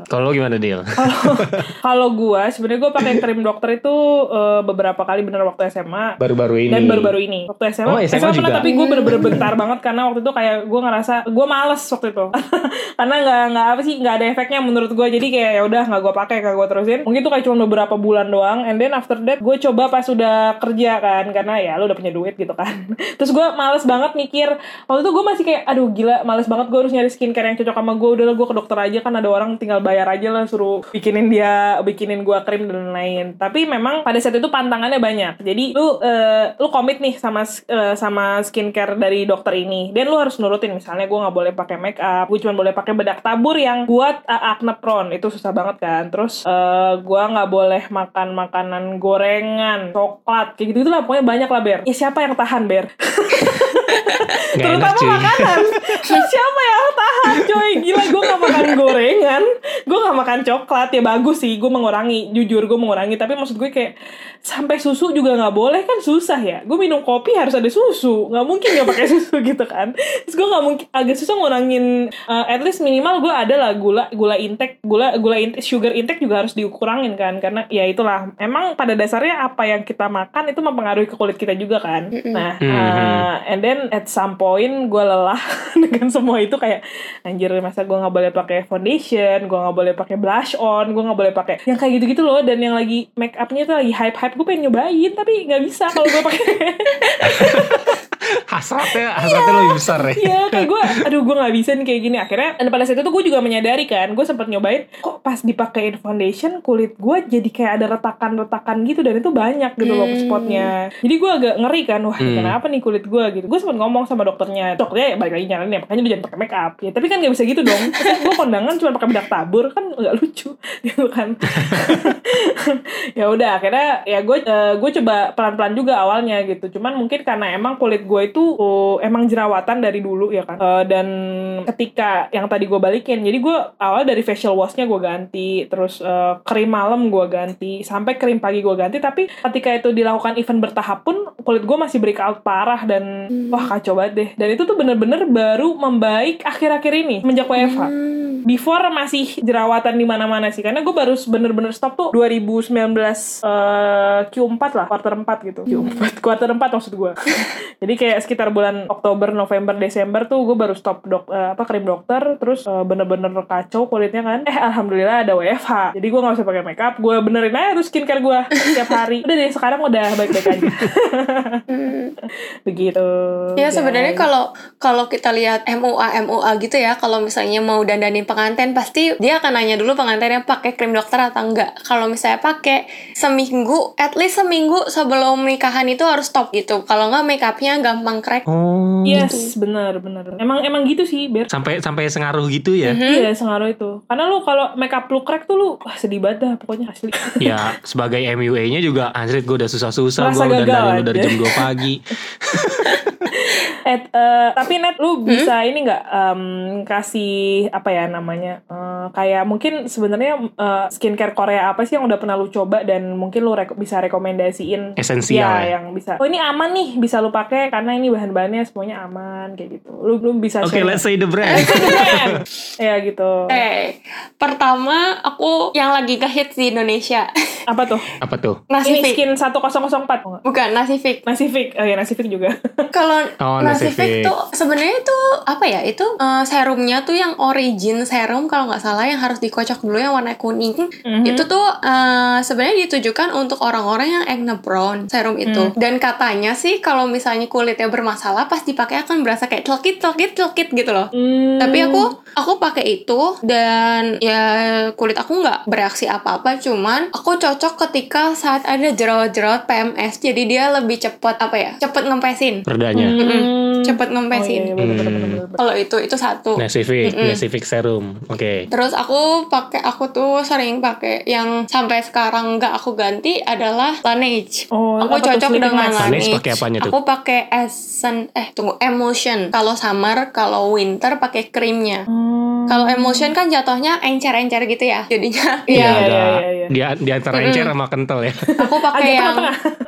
Kalau lo gimana Dil? Kalau gua sebenarnya gua pakai krim dokter itu eh, beberapa kali bener waktu SMA Baru-baru ini. dan baru-baru ini. Waktu SMA, Oh, SMA pernah juga? tapi gue bener-bener bentar banget karena waktu itu kayak gue ngerasa gue males waktu itu. Karena nggak nggak apa sih nggak ada efeknya menurut gue jadi kayak ya udah nggak gue pakai nggak gue terusin. Mungkin itu kayak cuma beberapa bulan doang. And then after that gue coba pas udah kerja kan karena ya lu udah punya duit gitu kan. Terus gue males banget mikir waktu itu gue masih kayak aduh gila males banget gue harus nyari skincare yang cocok sama gue udah gue ke dokter aja kan ada orang tinggal bayar aja lah suruh bikinin dia bikinin gue krim dan lain tapi memang pada saat itu pantangannya banyak. Jadi lu eh, lu komit nih sama eh, sama skincare dari dokter ini. Dan lu harus nurutin misalnya gue nggak boleh pakai make up gue cuma boleh pakai bedak tabur yang buat uh, acne prone. Itu susah banget kan? Terus eh, gue nggak boleh makan makanan gorengan coklat kayak gitu gitu lah. Pokoknya banyak lah ber. Ya siapa yang tahan ber? Enak terutama cuy. makanan. Siapa yang tahan coy. Gila gue gak makan gorengan. Gue gak makan coklat. Ya bagus sih gue mengurangi. Jujur gue mengurangi. Tapi maksud gue kayak sampai susu juga nggak boleh kan susah ya. Gue minum kopi harus ada susu. Nggak mungkin nggak pakai susu gitu kan. Terus gue nggak mungkin agak susah ngurangin uh, at least minimal gue ada lah gula gula intake gula gula intake sugar intake juga harus dikurangin kan. Karena ya itulah. Emang pada dasarnya apa yang kita makan itu mempengaruhi ke kulit kita juga kan. Nah uh, and then at some point gue lelah dengan semua itu. Kayak anjir masa gue nggak boleh pakai foundation gue nggak boleh pakai blush on gue nggak boleh pakai yang kayak gitu gitu loh. Dan yang lagi make upnya tuh lagi hype hype gue pengen nyobain tapi nggak bisa kalau gue pakai hasratnya hasratnya lebih besar ya. Iya kayak gue Aduh gue gak bisa nih kayak gini. Akhirnya dan pada saat itu gue juga menyadari kan Gue sempat nyobain Kok pas dipakein foundation Kulit gue jadi kayak ada retakan-retakan gitu Dan itu banyak gitu loh Hmm. spotnya. Jadi gue agak ngeri kan Wah Hmm. kenapa nih kulit gue gitu. Gue sempat ngomong sama dokternya Dokternya ya balik lagi nyaranin ya Makanya lu jangan pakai make up ya, Tapi kan gak bisa gitu dong. Gue kondangan cuma pakai bedak tabur Kan gak lucu gitu kan. Ya udah akhirnya ya gue gue coba pelan-pelan juga awalnya gitu. Cuman mungkin karena emang kulit gue itu oh, emang jerawatan dari dulu ya kan? Eh, dan ketika yang tadi gue balikin jadi gue awal dari facial washnya gue ganti terus eh, krim malam gue ganti sampai krim pagi gue ganti tapi ketika itu dilakukan event bertahap pun kulit gue masih breakout parah dan wah kacau banget deh. Dan itu tuh bener-bener baru membaik akhir-akhir ini menjak WFH Hmm. before masih jerawatan di mana-mana sih karena gue baru bener-bener stop tuh 2019 eh, Q4 lah quarter 4 gitu. Q4 quarter 4 maksud gue jadi kayak sekitar bulan Oktober November Desember tuh gue baru stop dok eh, apa krim dokter terus eh, bener-bener kacau kulitnya kan eh alhamdulillah ada WFH jadi gue nggak usah pakai makeup gue benerin aja tuh skincare gue setiap hari udah deh sekarang udah baik-baik aja Hmm. begitu Ya sebenarnya kalau kalau kita lihat MUA MUA gitu ya, kalau misalnya mau dandanin pengantin pasti dia akan nanya dulu pengantinnya pakai krim dokter atau enggak. Kalau misalnya pakai seminggu, at least seminggu sebelum nikahan itu harus stop gitu. Kalau enggak make upnya gampang crack. Oh. yes bener bener emang emang gitu sih Ber Sampai sampai sengaruh gitu ya. Mhm. Iya sengaruh itu Karena lu kalau makeup lu crack tuh lu Wah sedih banget dah pokoknya asli ya sebagai MUA-nya juga anjir gue udah susah-susah gue udah dari lu dari jam 2 pagi. Eh, eh, tapi net lu bisa ini nggak em, kasih apa ya namanya Eh, kayak mungkin sebenarnya eh, skincare Korea apa sih yang udah pernah lu coba dan mungkin lu reko- bisa rekomendasiin Esensial ya, ya. yang bisa oh ini aman nih bisa lu pakai karena ini bahan-bahannya semuanya aman kayak gitu lu belum bisa Oke, share. let's say the brand. Brand. ya gitu Eh, pertama aku yang lagi ngehits di Indonesia. apa tuh Apa tuh? Nasi ini skin 1004 Bukan nasi Fik. Nasi Fik oh ya Nasi Fik juga Kalau Oh, nasi Nasi Fik Fik. tuh sebenarnya itu apa ya? Itu eh, serumnya tuh yang origin serum kalau nggak salah yang harus dikocok dulu yang warna kuning. Mhm. Itu tuh eh, sebenarnya ditujukan untuk orang-orang yang acne prone serum itu. Dan katanya sih kalau misalnya kulitnya bermasalah pas dipakai akan berasa kayak celkit celkit celkit gitu loh. Hmm. Tapi aku aku pakai itu dan ya kulit aku nggak bereaksi apa-apa cuman aku cocok ketika saat ada jerawat-jerawat PMS jadi dia lebih cepat apa ya cepet ngempesin Perdanya. Hmm. cepet Oh, iya, ngempesin iya, Hmm. kalau itu itu satu Nasific, Mm-mm. Nasific serum. Oke. Terus aku pakai aku tuh sering pakai yang sampai sekarang nggak aku ganti adalah Laneige. Oh, aku cocok dengan? Laneige. Laneige pakai apanya tuh? Aku pakai Essence eh tunggu Emulsion. Kalau summer, kalau winter pakai krimnya. Hmm. Kalau emulsion kan jatuhnya encer-encer gitu ya. Jadinya Iya, ya iya, agak iya, iya. Di, di antara Mm-mm. encer sama kental ya. aku pakai yang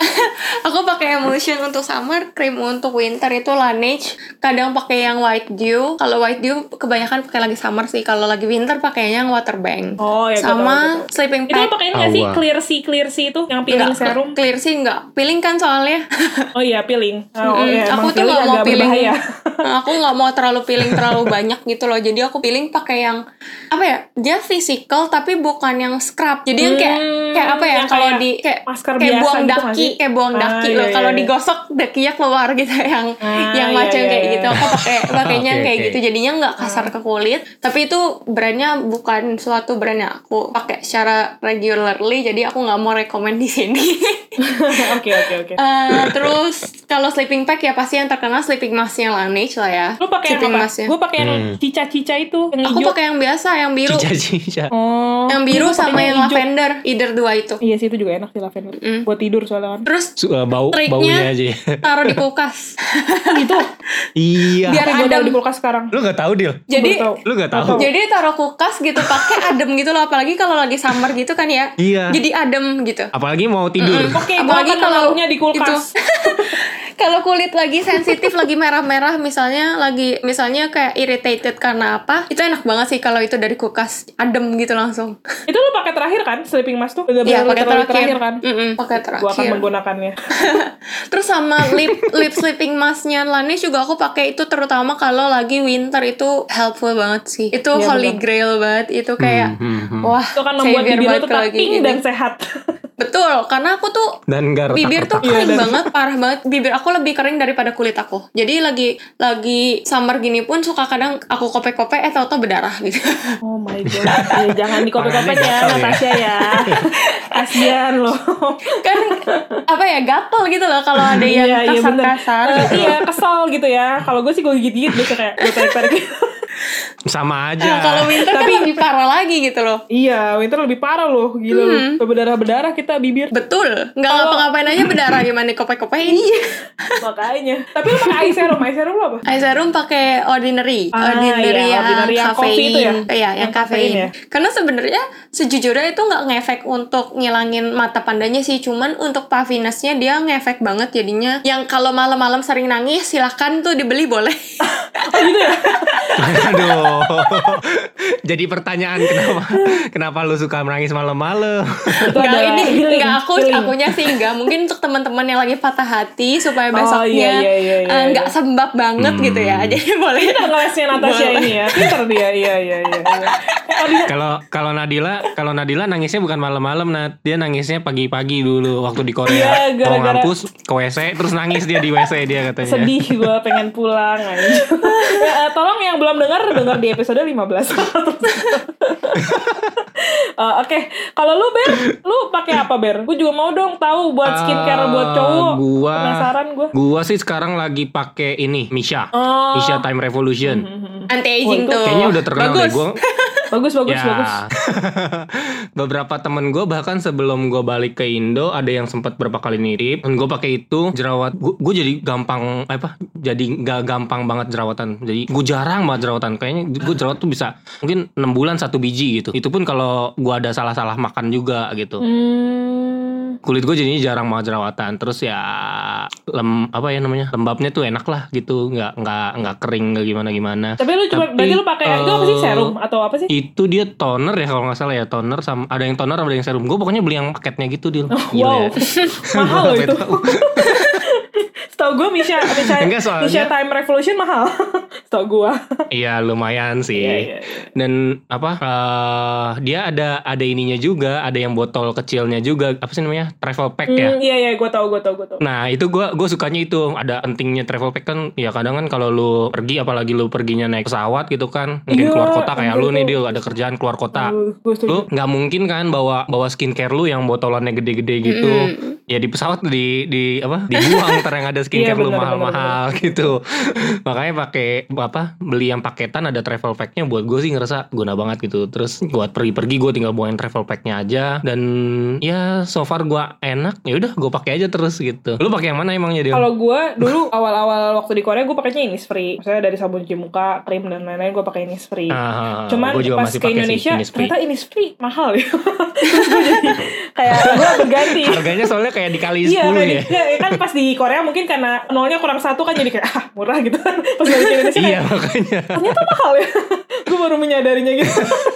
aku pakai emulsion untuk summer, krim untuk winter itu Laneige. Kadang pakai yang white dew. Kalau white dew kebanyakan pakai lagi summer sih. Kalau lagi winter pakainya yang water bank. Oh ya Sama tahu. sleeping Itu lu pad. pakai ini nggak sih clear sea clear sea itu yang peeling Enggak, serum? clear sih enggak. Peeling kan soalnya. Oh iya peeling. Oh Mm-mm. iya, aku tuh peeling nggak mau peeling. berbahaya. aku nggak mau terlalu peeling terlalu banyak gitu loh. Jadi aku peeling pakai yang apa ya? Dia physical tapi bukan yang scrub. Jadi yang kayak Hmm, kayak apa ya? yang Kalau kayak di kayak masker kayak biasa buang gitu daki, sih? kayak buang Ah, daki iya, loh. Kalau iya, iya. digosok dakinya keluar gitu yang Ah, yang iya, macam iya, kayak iya. gitu. Aku pakai pakainya Oke, kayak oke. gitu. Jadinya nggak kasar ke kulit. Tapi itu brandnya bukan suatu brand yang aku pakai secara regularly. Jadi aku nggak mau rekomend di sini. Oke oke oke. Eh, terus kalau sleeping pack ya pasti yang terkenal sleeping masknya Laneige lah ya. Lu pakai yang sleeping apa? Gue pakai yang Hmm. cica-cica itu yang Aku pakai yang biasa, yang biru. Cica-cica. Oh. Yang Iya, biru sama yang lavender, either dua itu. Iya sih itu juga enak sih lavender. Mm. Buat tidur soalnya kan. Terus uh, bau Triknya- baunya aja. ya. taruh di kulkas. gitu. iya. Biar Gue adem. di kulkas sekarang. Lu gak tahu Dil? Jadi. Lu gak tahu? jadi taruh kulkas gitu pakai adem gitu loh apalagi kalau lagi summer gitu kan ya. Iya. Jadi adem gitu. Apalagi mau tidur. Oke, gue Apalagi akan kalau di kulkas. Kalau kulit lagi sensitif, lagi merah-merah, misalnya lagi misalnya kayak irritated karena apa, itu enak banget sih kalau itu dari kulkas adem gitu langsung. itu lu pakai terakhir kan sleeping mask tuh? Iya, pakai literally terakhir. kan? Mm-mm, pakai Gue akan terakhir. menggunakannya. Terus sama lip lip sleeping masknya Laneige juga aku pakai itu terutama kalau lagi winter itu helpful banget sih. Itu Iya, holy benar. grail banget. Itu kayak Hmm, hmm, hmm. wah Itu kan membuat bibir tetap pink dan sehat. Betul, karena aku tuh Dan gak bibir tuh. Iya, kering dan- banget, parah banget. Bibir aku lebih kering daripada kulit aku. Jadi lagi lagi summer gini pun suka kadang aku kopek-kopek eh tau-tau berdarah gitu. Oh my god. Ya, jangan dikopek-kopek ya ya. Natasha ya. Kasian loh. kan apa ya gatel gitu loh kalau ada yang Iya, iya, kasar-kasar. Eh, iya kesel gitu ya. Kalau gue sih gue gigit-gigit biasa kayak gue tarik-tarik. Sama aja. Nah, kalau winter Tapi- kan lebih parah lagi gitu loh. iya, winter lebih parah loh. Gila loh. Hmm. Berdarah-berdarah kita bibir. Betul, nggak ngapa-ngapain aja berdarah gimana kopek-kopekin. Iya. Makanya. Tapi lu pakai eye serum. Eye serum lu apa? Eye serum pakai ordinary, Ah, ordinary iya, yang ordinary yang kafein, itu ya? Iya, yang, Yang kafein kafein. ya? Karena sebenarnya sejujurnya itu nggak ngefek untuk ngilangin mata pandanya sih, cuman untuk puffinessnya dia ngefek banget jadinya. Yang kalau malam-malam sering nangis silahkan tuh dibeli boleh. Oh gitu ya? Aduh. Jadi pertanyaan kenapa kenapa lu suka menangis malam-malam? Enggak ini healing, enggak aku healing. akunya sih enggak. Mungkin untuk teman-teman yang lagi patah hati supaya Oh, besoknya iya, iya, iya, iya, eh, nggak iya. sembab banget Hmm. gitu ya. Jadi boleh. Pinter ngelesnya Natasha Boleh. ini ya. Pinter dia. Iya, iya, iya. iya. Oh, Kalau kalau Nadila, kalau Nadila nangisnya bukan malam-malam, Nat. Dia nangisnya pagi-pagi dulu waktu di Korea. Iya, Mau gara-gara- ngampus ke WC terus nangis dia di WC dia katanya. sedih gue pengen pulang aja. ya, eh, tolong yang belum dengar dengar di episode 15 Eh, Oke, kalau lu Ber, lu pakai apa Ber? Gue juga mau dong tahu buat skincare Ah, buat cowok. Gua Penasaran gue. Gua sih sekarang lagi pakai ini, Misha. Oh. Misha Time Revolution. Anti Oh, aging itu tuh. Kayaknya udah terkenal Bagus. deh. Gua Bagus bagus ya. bagus. Beberapa temen gue bahkan sebelum gue balik ke Indo ada yang sempat berapa kali nitip dan gue pakai itu jerawat gue jadi gampang apa jadi nggak gampang banget jerawatan jadi gue jarang banget jerawatan kayaknya gue jerawat tuh bisa mungkin enam bulan satu biji gitu itu pun kalau gue ada salah-salah makan juga gitu Hmm. Kulit gue jadinya jarang banget jerawatan. Terus ya lem apa ya namanya lembabnya tuh enak lah gitu. Nggak nggak nggak kering nggak gimana gimana. Tapi lu cuma Tapi, berarti lu pakai itu apa sih eh, serum atau apa sih? itu dia toner ya kalau nggak salah ya toner sama ada yang toner ada yang serum. Gue pokoknya beli yang paketnya gitu dia wow. mahal loh Gua itu. Setahu gue Misha Misha, Enggak, soalnya- Misha Time Revolution mahal. Setahu gue. Iya lumayan sih. Iya, iya, iya. Dan apa? eh, dia ada ada ininya juga, ada yang botol kecilnya juga. Apa sih namanya? Travel pack ya. Hmm, iya iya gue tahu gue tahu gue tahu. Nah itu gue gue sukanya itu ada pentingnya travel pack kan ya kadang kan kalau lu pergi apalagi lu perginya naik pesawat gitu kan mungkin Iya, keluar kota kayak lu nih dia ada kerjaan keluar kota setuju. lu nggak mungkin kan bawa bawa skincare lu yang botolannya gede-gede gitu Mm. ya di pesawat di di apa dibuang ntar yang ada skincare Iya, lu mahal-mahal gitu makanya pakai apa beli yang paketan ada travel packnya buat gue sih ngerasa guna banget gitu terus buat pergi-pergi gue tinggal bawain travel packnya aja dan ya so far gue enak ya udah gue pakai aja terus gitu lu pakai yang mana emangnya dia Kalau gue dulu awal-awal waktu di Korea gue pakainya Innisfree. Maksudnya dari sabun cuci muka, krim dan lain-lain gue pakai Innisfree. Ah, Cuman gua juga pas masih ke sih, Indonesia Innisfree. ternyata Innisfree mahal ya. Terus gue jadi kayak gue berganti. harganya soalnya kayak dikali 10 Iya, ya ya, kan pas di Korea mungkin karena nolnya kurang satu kan jadi kayak ah murah gitu. pas balik ke Indonesia iya makanya ternyata mahal ya. gue baru menyadarinya gitu.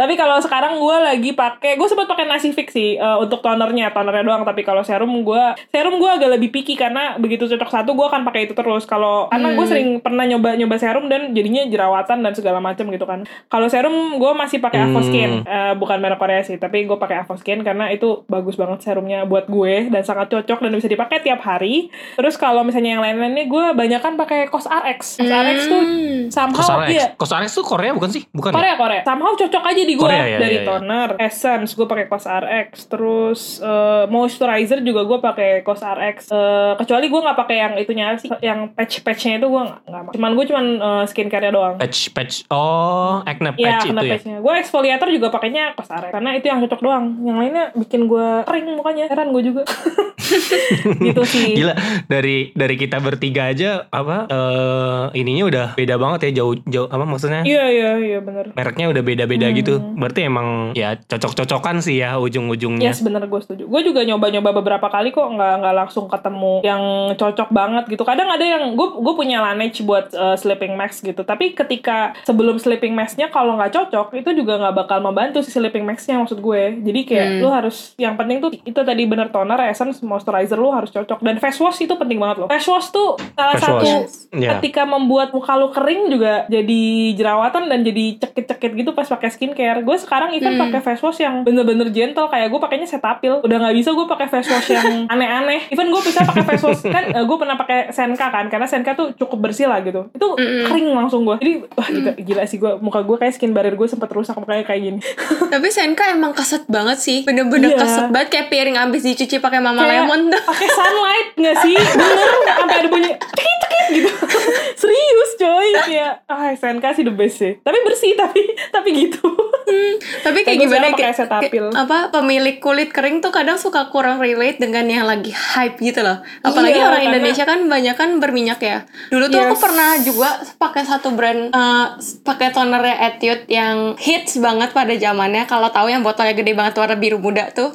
tapi kalau sekarang gue lagi pakai, gue sempat pakai nasi fix sih eh, untuk tonernya, tonernya doang. Tapi kalau serum gue, serum gue agak lebih picky karena begitu cocok satu gue akan pakai itu terus. Kalau karena gue sering pernah nyoba nyoba serum dan jadinya jerawatan dan segala macam gitu kan. Kalau serum gue masih pakai Hmm. Avoskin, Eh, bukan merek Korea sih, tapi gue pakai Avoskin karena itu bagus banget serumnya buat gue dan sangat cocok dan bisa dipakai tiap hari. Terus kalau misalnya yang lain-lainnya gue banyak kan pakai CosRX. CosRX tuh Hmm. somehow Cosrx iya Cosrx tuh Korea bukan sih bukan ya? Korea Korea somehow cocok aja di gue Korea, ya, dari ya, ya. toner essence gue pakai CosRX terus eh, moisturizer juga gue pakai CosRX Eh, kecuali gue nggak pakai yang itunya sih yang patch patchnya itu gue nggak pakai. cuman gue cuman eh, skincare doang patch patch oh acne Iya, patch kena itu ya patchnya. Gue exfoliator juga pakainya CosRX karena itu yang cocok doang. Yang lainnya bikin gue kering mukanya. Heran gue juga. gitu sih. Gila dari dari kita bertiga aja apa eh ininya udah beda banget ya jauh jauh apa maksudnya Iya iya iya bener. mereknya udah beda-beda Hmm. gitu. Berarti emang ya cocok-cocokan sih ya ujung-ujungnya. Yes bener gue setuju. Gue juga nyoba-nyoba beberapa kali kok nggak nggak langsung ketemu yang cocok banget gitu. Kadang ada yang gue gue punya Laneige buat uh, sleeping mask gitu. Tapi ketika sebelum sleeping masknya kalau nggak cocok itu juga nggak bakal membantu si sleeping masknya maksud gue. Jadi kayak Hmm. lu harus yang penting tuh itu tadi bener toner, essence, moisturizer lu harus cocok. Dan face wash itu penting banget loh. Face wash tuh salah Face satu wash. Iya. ketika membuat muka lu kering juga jadi jerawatan dan jadi cekit-cekit gitu pas pakai skincare. Gue sekarang even Hmm. pakai face wash yang bener-bener gentle kayak gue pakainya Cetaphil. Udah nggak bisa gue pakai face wash yang aneh-aneh. Even gue bisa pakai face wash kan gue pernah pakai Senka kan karena Senka tuh cukup bersih lah gitu. Itu Mm-mm. kering langsung gue. Jadi wah gila, gila sih gue muka gue kayak skin barrier gue sempet rusak makanya kayak gini. Tapi Senka emang keset banget sih. Bener-bener Iya. keset banget kayak piring abis dicuci pakai mama Kayak lemon tuh. pakai sunlight nggak sih? Bener sampai ada bunyi gitu. Serius coy ya. Ah Senka sih the best sih. Tapi bersih tapi tapi gitu. Tapi kayak gimana pakai kayak, apa pemilik kulit kering tuh kadang suka kurang relate dengan yang lagi hype gitu loh. Apalagi Iya, orang karena- Indonesia kan banyak kan berminyak ya. Dulu tuh aku Yes. pernah juga pakai satu brand eh, pakai tonernya Etude yang hits banget pada zamannya. Kalau tahu yang botolnya gede banget warna biru muda tuh.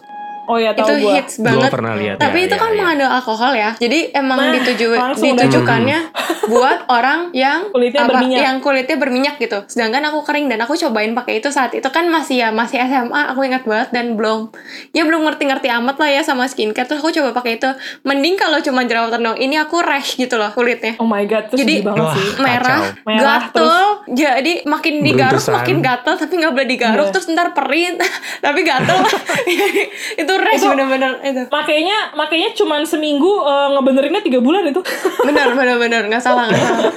Oh ya itu tahu gue. hits Gua banget. pernah lihat, Tapi ya, itu ya, kan ya. mengandung alkohol ya. Jadi emang Nah, dituju ditujukannya buat orang yang Kulitnya berminyak. yang kulitnya berminyak gitu. Sedangkan aku kering dan aku cobain pakai itu saat itu kan masih ya masih SMA aku ingat banget dan belum ya belum ngerti-ngerti amat lah ya sama skincare terus aku coba pakai itu. Mending kalau cuma jerawatan dong. Ini aku rash gitu loh kulitnya. Oh my god, terus Jadi- banget Wah. sih. Merah, Kacau. Merah, gatel, jadi makin digaruk Beruntusan. makin gatel tapi nggak boleh digaruk Iya. terus ntar perih tapi gatel itu rash Itu- bener-bener itu Makanya makanya cuman seminggu eh, ngebenerinnya tiga bulan itu. benar benar benar nggak salah nggak salah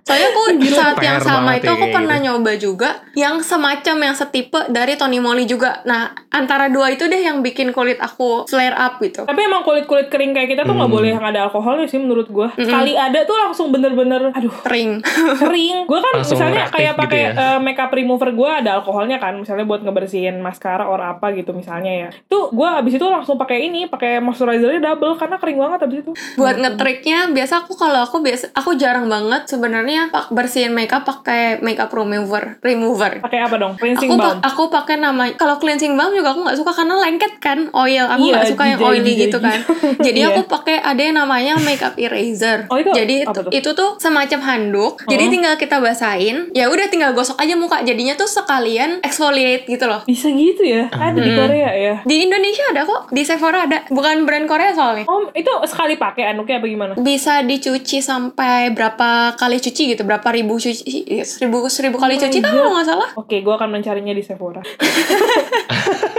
Soalnya aku saat PR yang sama itu ya aku kayak pernah gitu. nyoba juga yang semacam yang setipe dari Tony Moly juga. Nah, antara dua itu deh yang bikin kulit aku flare up gitu. Tapi emang kulit-kulit kering kayak kita tuh nggak Hmm. boleh yang ada alkoholnya sih menurut gua. Sekali ada tuh langsung bener-bener aduh Kering. kering. Gue kan Langsung misalnya kayak gitu pakai ya. eh, makeup remover gue ada alkoholnya kan, misalnya buat ngebersihin maskara or apa gitu misalnya ya. Tuh gue abis itu langsung pakai ini, pakai moisturizernya double karena kering banget abis itu. Buat ngetriknya biasa aku kalau aku biasa aku jarang banget sebenarnya pak bersihin makeup pakai makeup remover remover. Pakai apa dong? Cleansing Aku balm. pa- aku pakai nama kalau cleansing balm juga aku nggak suka karena lengket kan oil. Aku Iya, nggak suka yang oily gitu kan. Jadi Iya. aku pakai ada yang namanya makeup eraser. Oh, itu Jadi itu, tuh? itu tuh semacam handuk. Jadi Hmm. tinggal kita basahin. Ya udah tinggal gosok aja muka. Jadinya tuh sekalian exfoliate gitu loh. Bisa gitu ya? Ada di Korea ya? Di Indonesia ada kok, di Sephora ada. Bukan brand Korea soalnya. Oh, itu sekali pakai anuknya apa gimana? Bisa dicuci sampai berapa kali cuci gitu, berapa ribu cuci, seribu seribu kali Oh cuci kalau nggak salah. Oke, gue akan mencarinya di Sephora.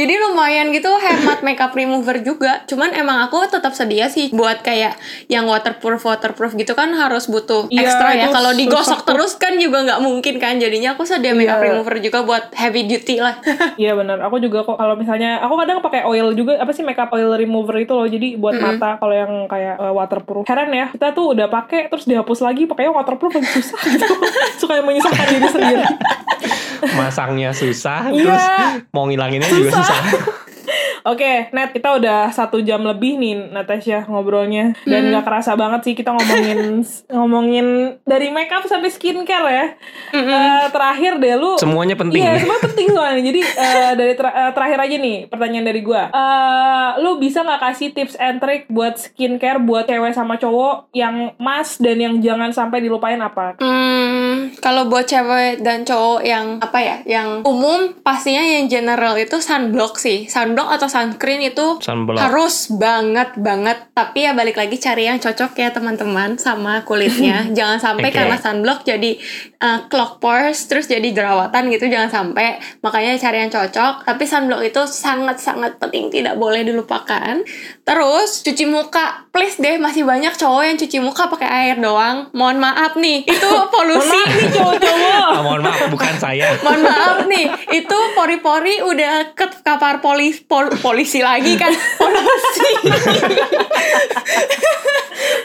Jadi lumayan gitu hemat makeup remover juga. Cuman emang aku tetap sedia sih buat kayak yang waterproof waterproof gitu kan harus butuh Iya, ekstra ya. Kalau digosok susah terus kan juga nggak mungkin kan. Jadinya aku sedia makeup Iya. remover juga buat heavy duty lah. Iya benar. Aku juga kok kalau misalnya aku kadang pakai oil juga apa sih makeup oil remover itu loh. Jadi buat mata kalau yang kayak uh, waterproof. Heran ya, kita tuh udah pakai terus dihapus lagi pakainya waterproof lagi susah gitu. Suka yang menyusahkan diri sendiri. Masangnya susah, Iya. terus mau ngilanginnya juga susah. 哈哈 Oke, Net, kita udah satu jam lebih nih Natasha ngobrolnya dan nggak kerasa banget sih kita ngomongin ngomongin dari makeup sampai skincare ya. Eh, terakhir deh lu Semuanya penting. Iya, semua penting soalnya. Jadi eh, dari ter- eh, terakhir aja nih pertanyaan dari gua. Eh, lu bisa nggak kasih tips and trick buat skincare buat cewek sama cowok yang mas dan yang jangan sampai dilupain apa? Hmm, kalau buat cewek dan cowok yang apa ya, yang umum pastinya yang general itu sunblock sih. Sunblock atau sunscreen itu Sunblock. harus banget banget. Tapi ya balik lagi cari yang cocok ya teman-teman sama kulitnya. Jangan sampai Oke. karena sunblock jadi uh, clog pores terus jadi jerawatan gitu. Jangan sampai. Makanya cari yang cocok. Tapi sunblock itu sangat-sangat penting, tidak boleh dilupakan. Terus cuci muka, please deh masih banyak cowok yang cuci muka pakai air doang. Mohon maaf nih, itu polusi. Ini cowok-cowok. Ah, mohon maaf, bukan saya. Mohon maaf nih, itu pori-pori udah ke kapar polis pol- polisi lagi kan? Polusi.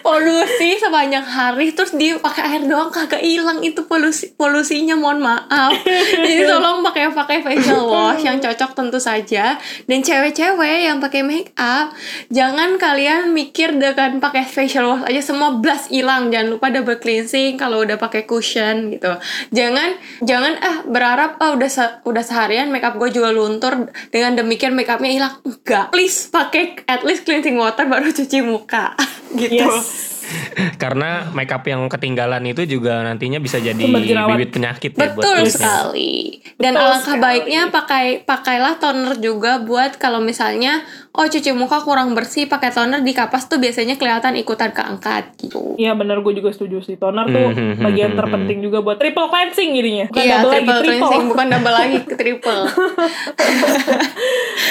polusi sebanyak hari terus dia pakai air doang kagak hilang. Itu polusi polusinya mohon maaf. Jadi tolong pakai pakai facial wash yang cocok tentu saja. Dan cewek-cewek yang pakai make up jangan kalian mikir dengan pakai facial wash aja semua blast hilang. Jangan lupa double cleansing kalau udah pakai cushion gitu. Jangan jangan ah berharap ah udah se- udah seharian makeup gue juga luntur dengan demikian makeupnya hilang enggak please. pakai at least cleansing water baru cuci muka. Gitu. Yes. Karena makeup yang ketinggalan itu juga nantinya bisa jadi bibit penyakit ya buat Betul kulitnya. sekali. Dan Betul alangkah sekali. baiknya pakai pakailah toner juga buat kalau misalnya oh cuci muka kurang bersih pakai toner di kapas tuh biasanya kelihatan ikutan keangkat gitu. Iya bener gue juga setuju sih Toner tuh Mhm, bagian mhm, terpenting juga buat triple cleansing jadinya Bukan iya, double lagi triple triple cleansing bukan double lagi ke triple.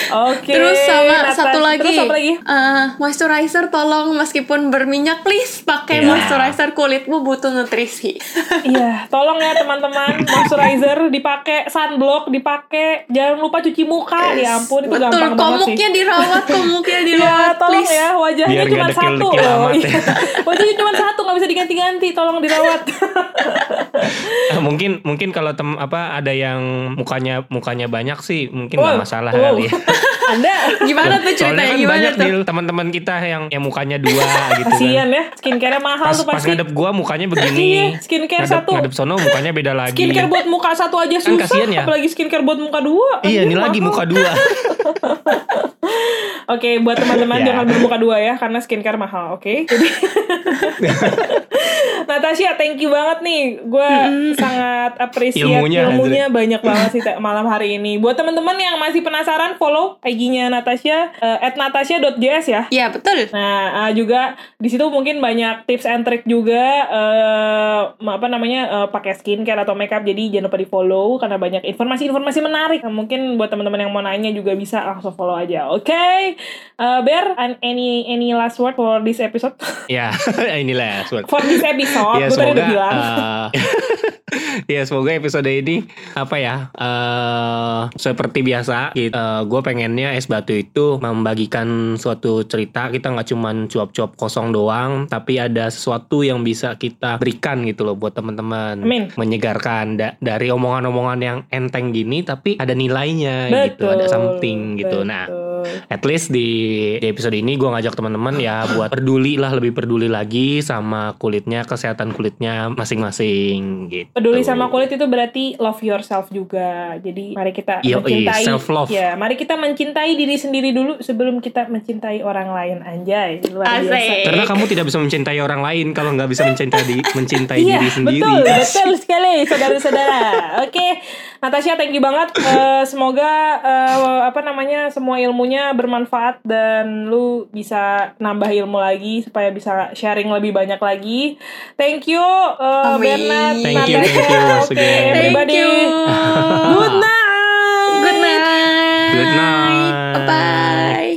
Oke Terus sama Natas. satu lagi, Terus apa lagi? Eh, moisturizer tolong meskipun berminyak please pakai Iya. moisturizer kulitmu butuh nutrisi. Iya, tolong ya teman-teman, moisturizer dipakai, sunblock dipakai, jangan lupa cuci muka. Ya ampun, itu Betul, gampang banget sih. komuknya dirawat, komuknya Ya, dirawat, tolong please. ya, wajahnya Biar cuma satu. loh. ya. Iya. Wajahnya cuma satu, nggak bisa diganti-ganti. Tolong dirawat. Mungkin mungkin kalau tem apa ada yang mukanya mukanya banyak sih mungkin nggak masalah wow. kali ya. Anda Gimana tuh Soalnya ceritanya? kan Gimana banyak tuh? Teman-teman kita yang yang mukanya dua gitu kan. ya, skincare mahal Pas, tuh pas pasti. ngadep gua mukanya Iya, begini. skincare ngadep, satu. ngadep sono mukanya beda lagi. Skincare buat muka satu aja Kan susah, kasihan ya. apalagi skincare buat muka dua. Iya, ini lagi muka dua. Oke, buat teman-teman Ya. jangan bermuka dua ya karena skincare mahal, oke? Jadi Natasha, thank you banget nih. Gue sangat appreciate Ilmunya, ilmunya, banyak banget sih malam hari ini. Buat teman-teman yang masih penasaran, follow IG-nya Natasha eh, at natasha.js ya. Iya, betul. Nah, eh, juga di situ mungkin banyak tips and trick juga eh apa namanya eh, pakai skincare atau makeup. Jadi jangan lupa di-follow karena banyak informasi-informasi menarik. Nah, mungkin buat teman-teman yang mau nanya juga bisa langsung follow aja. Oke. Uh, Bear, an- any any last word for this episode? ya inilah ya for this episode, ya gue tadi semoga udah bilang. eh, ya semoga episode ini apa ya eh seperti biasa gue pengennya es batu itu membagikan suatu cerita kita nggak cuman cuap-cuap kosong doang tapi ada sesuatu yang bisa kita berikan gitu loh buat teman-teman menyegarkan Da- dari omongan-omongan yang enteng gini tapi ada nilainya gitu ada something gitu nah betul. At least di, di episode ini gue ngajak teman-teman ya buat peduli lah lebih peduli lagi sama kulitnya kesehatan kulitnya masing-masing gitu. Peduli sama kulit itu berarti love yourself juga. Jadi mari kita Yoi, mencintai self-love. Ya, mari kita mencintai diri sendiri dulu sebelum kita mencintai orang lain. Anjay, luar Asik. biasa. Karena kamu tidak bisa mencintai orang lain kalau nggak bisa mencintai di, mencintai Iya, diri sendiri. betul, betul sekali, saudara-saudara. Oke, Natasha, thank you banget. Eh, semoga eh, apa namanya semua ilmunya bermanfaat dan lu bisa nambah ilmu lagi supaya bisa sharing lebih banyak lagi. Thank you uh, Bernard. Thank Nanda. you, thank you. Everybody. Thank you. Good night. Good night. Good night. Bye.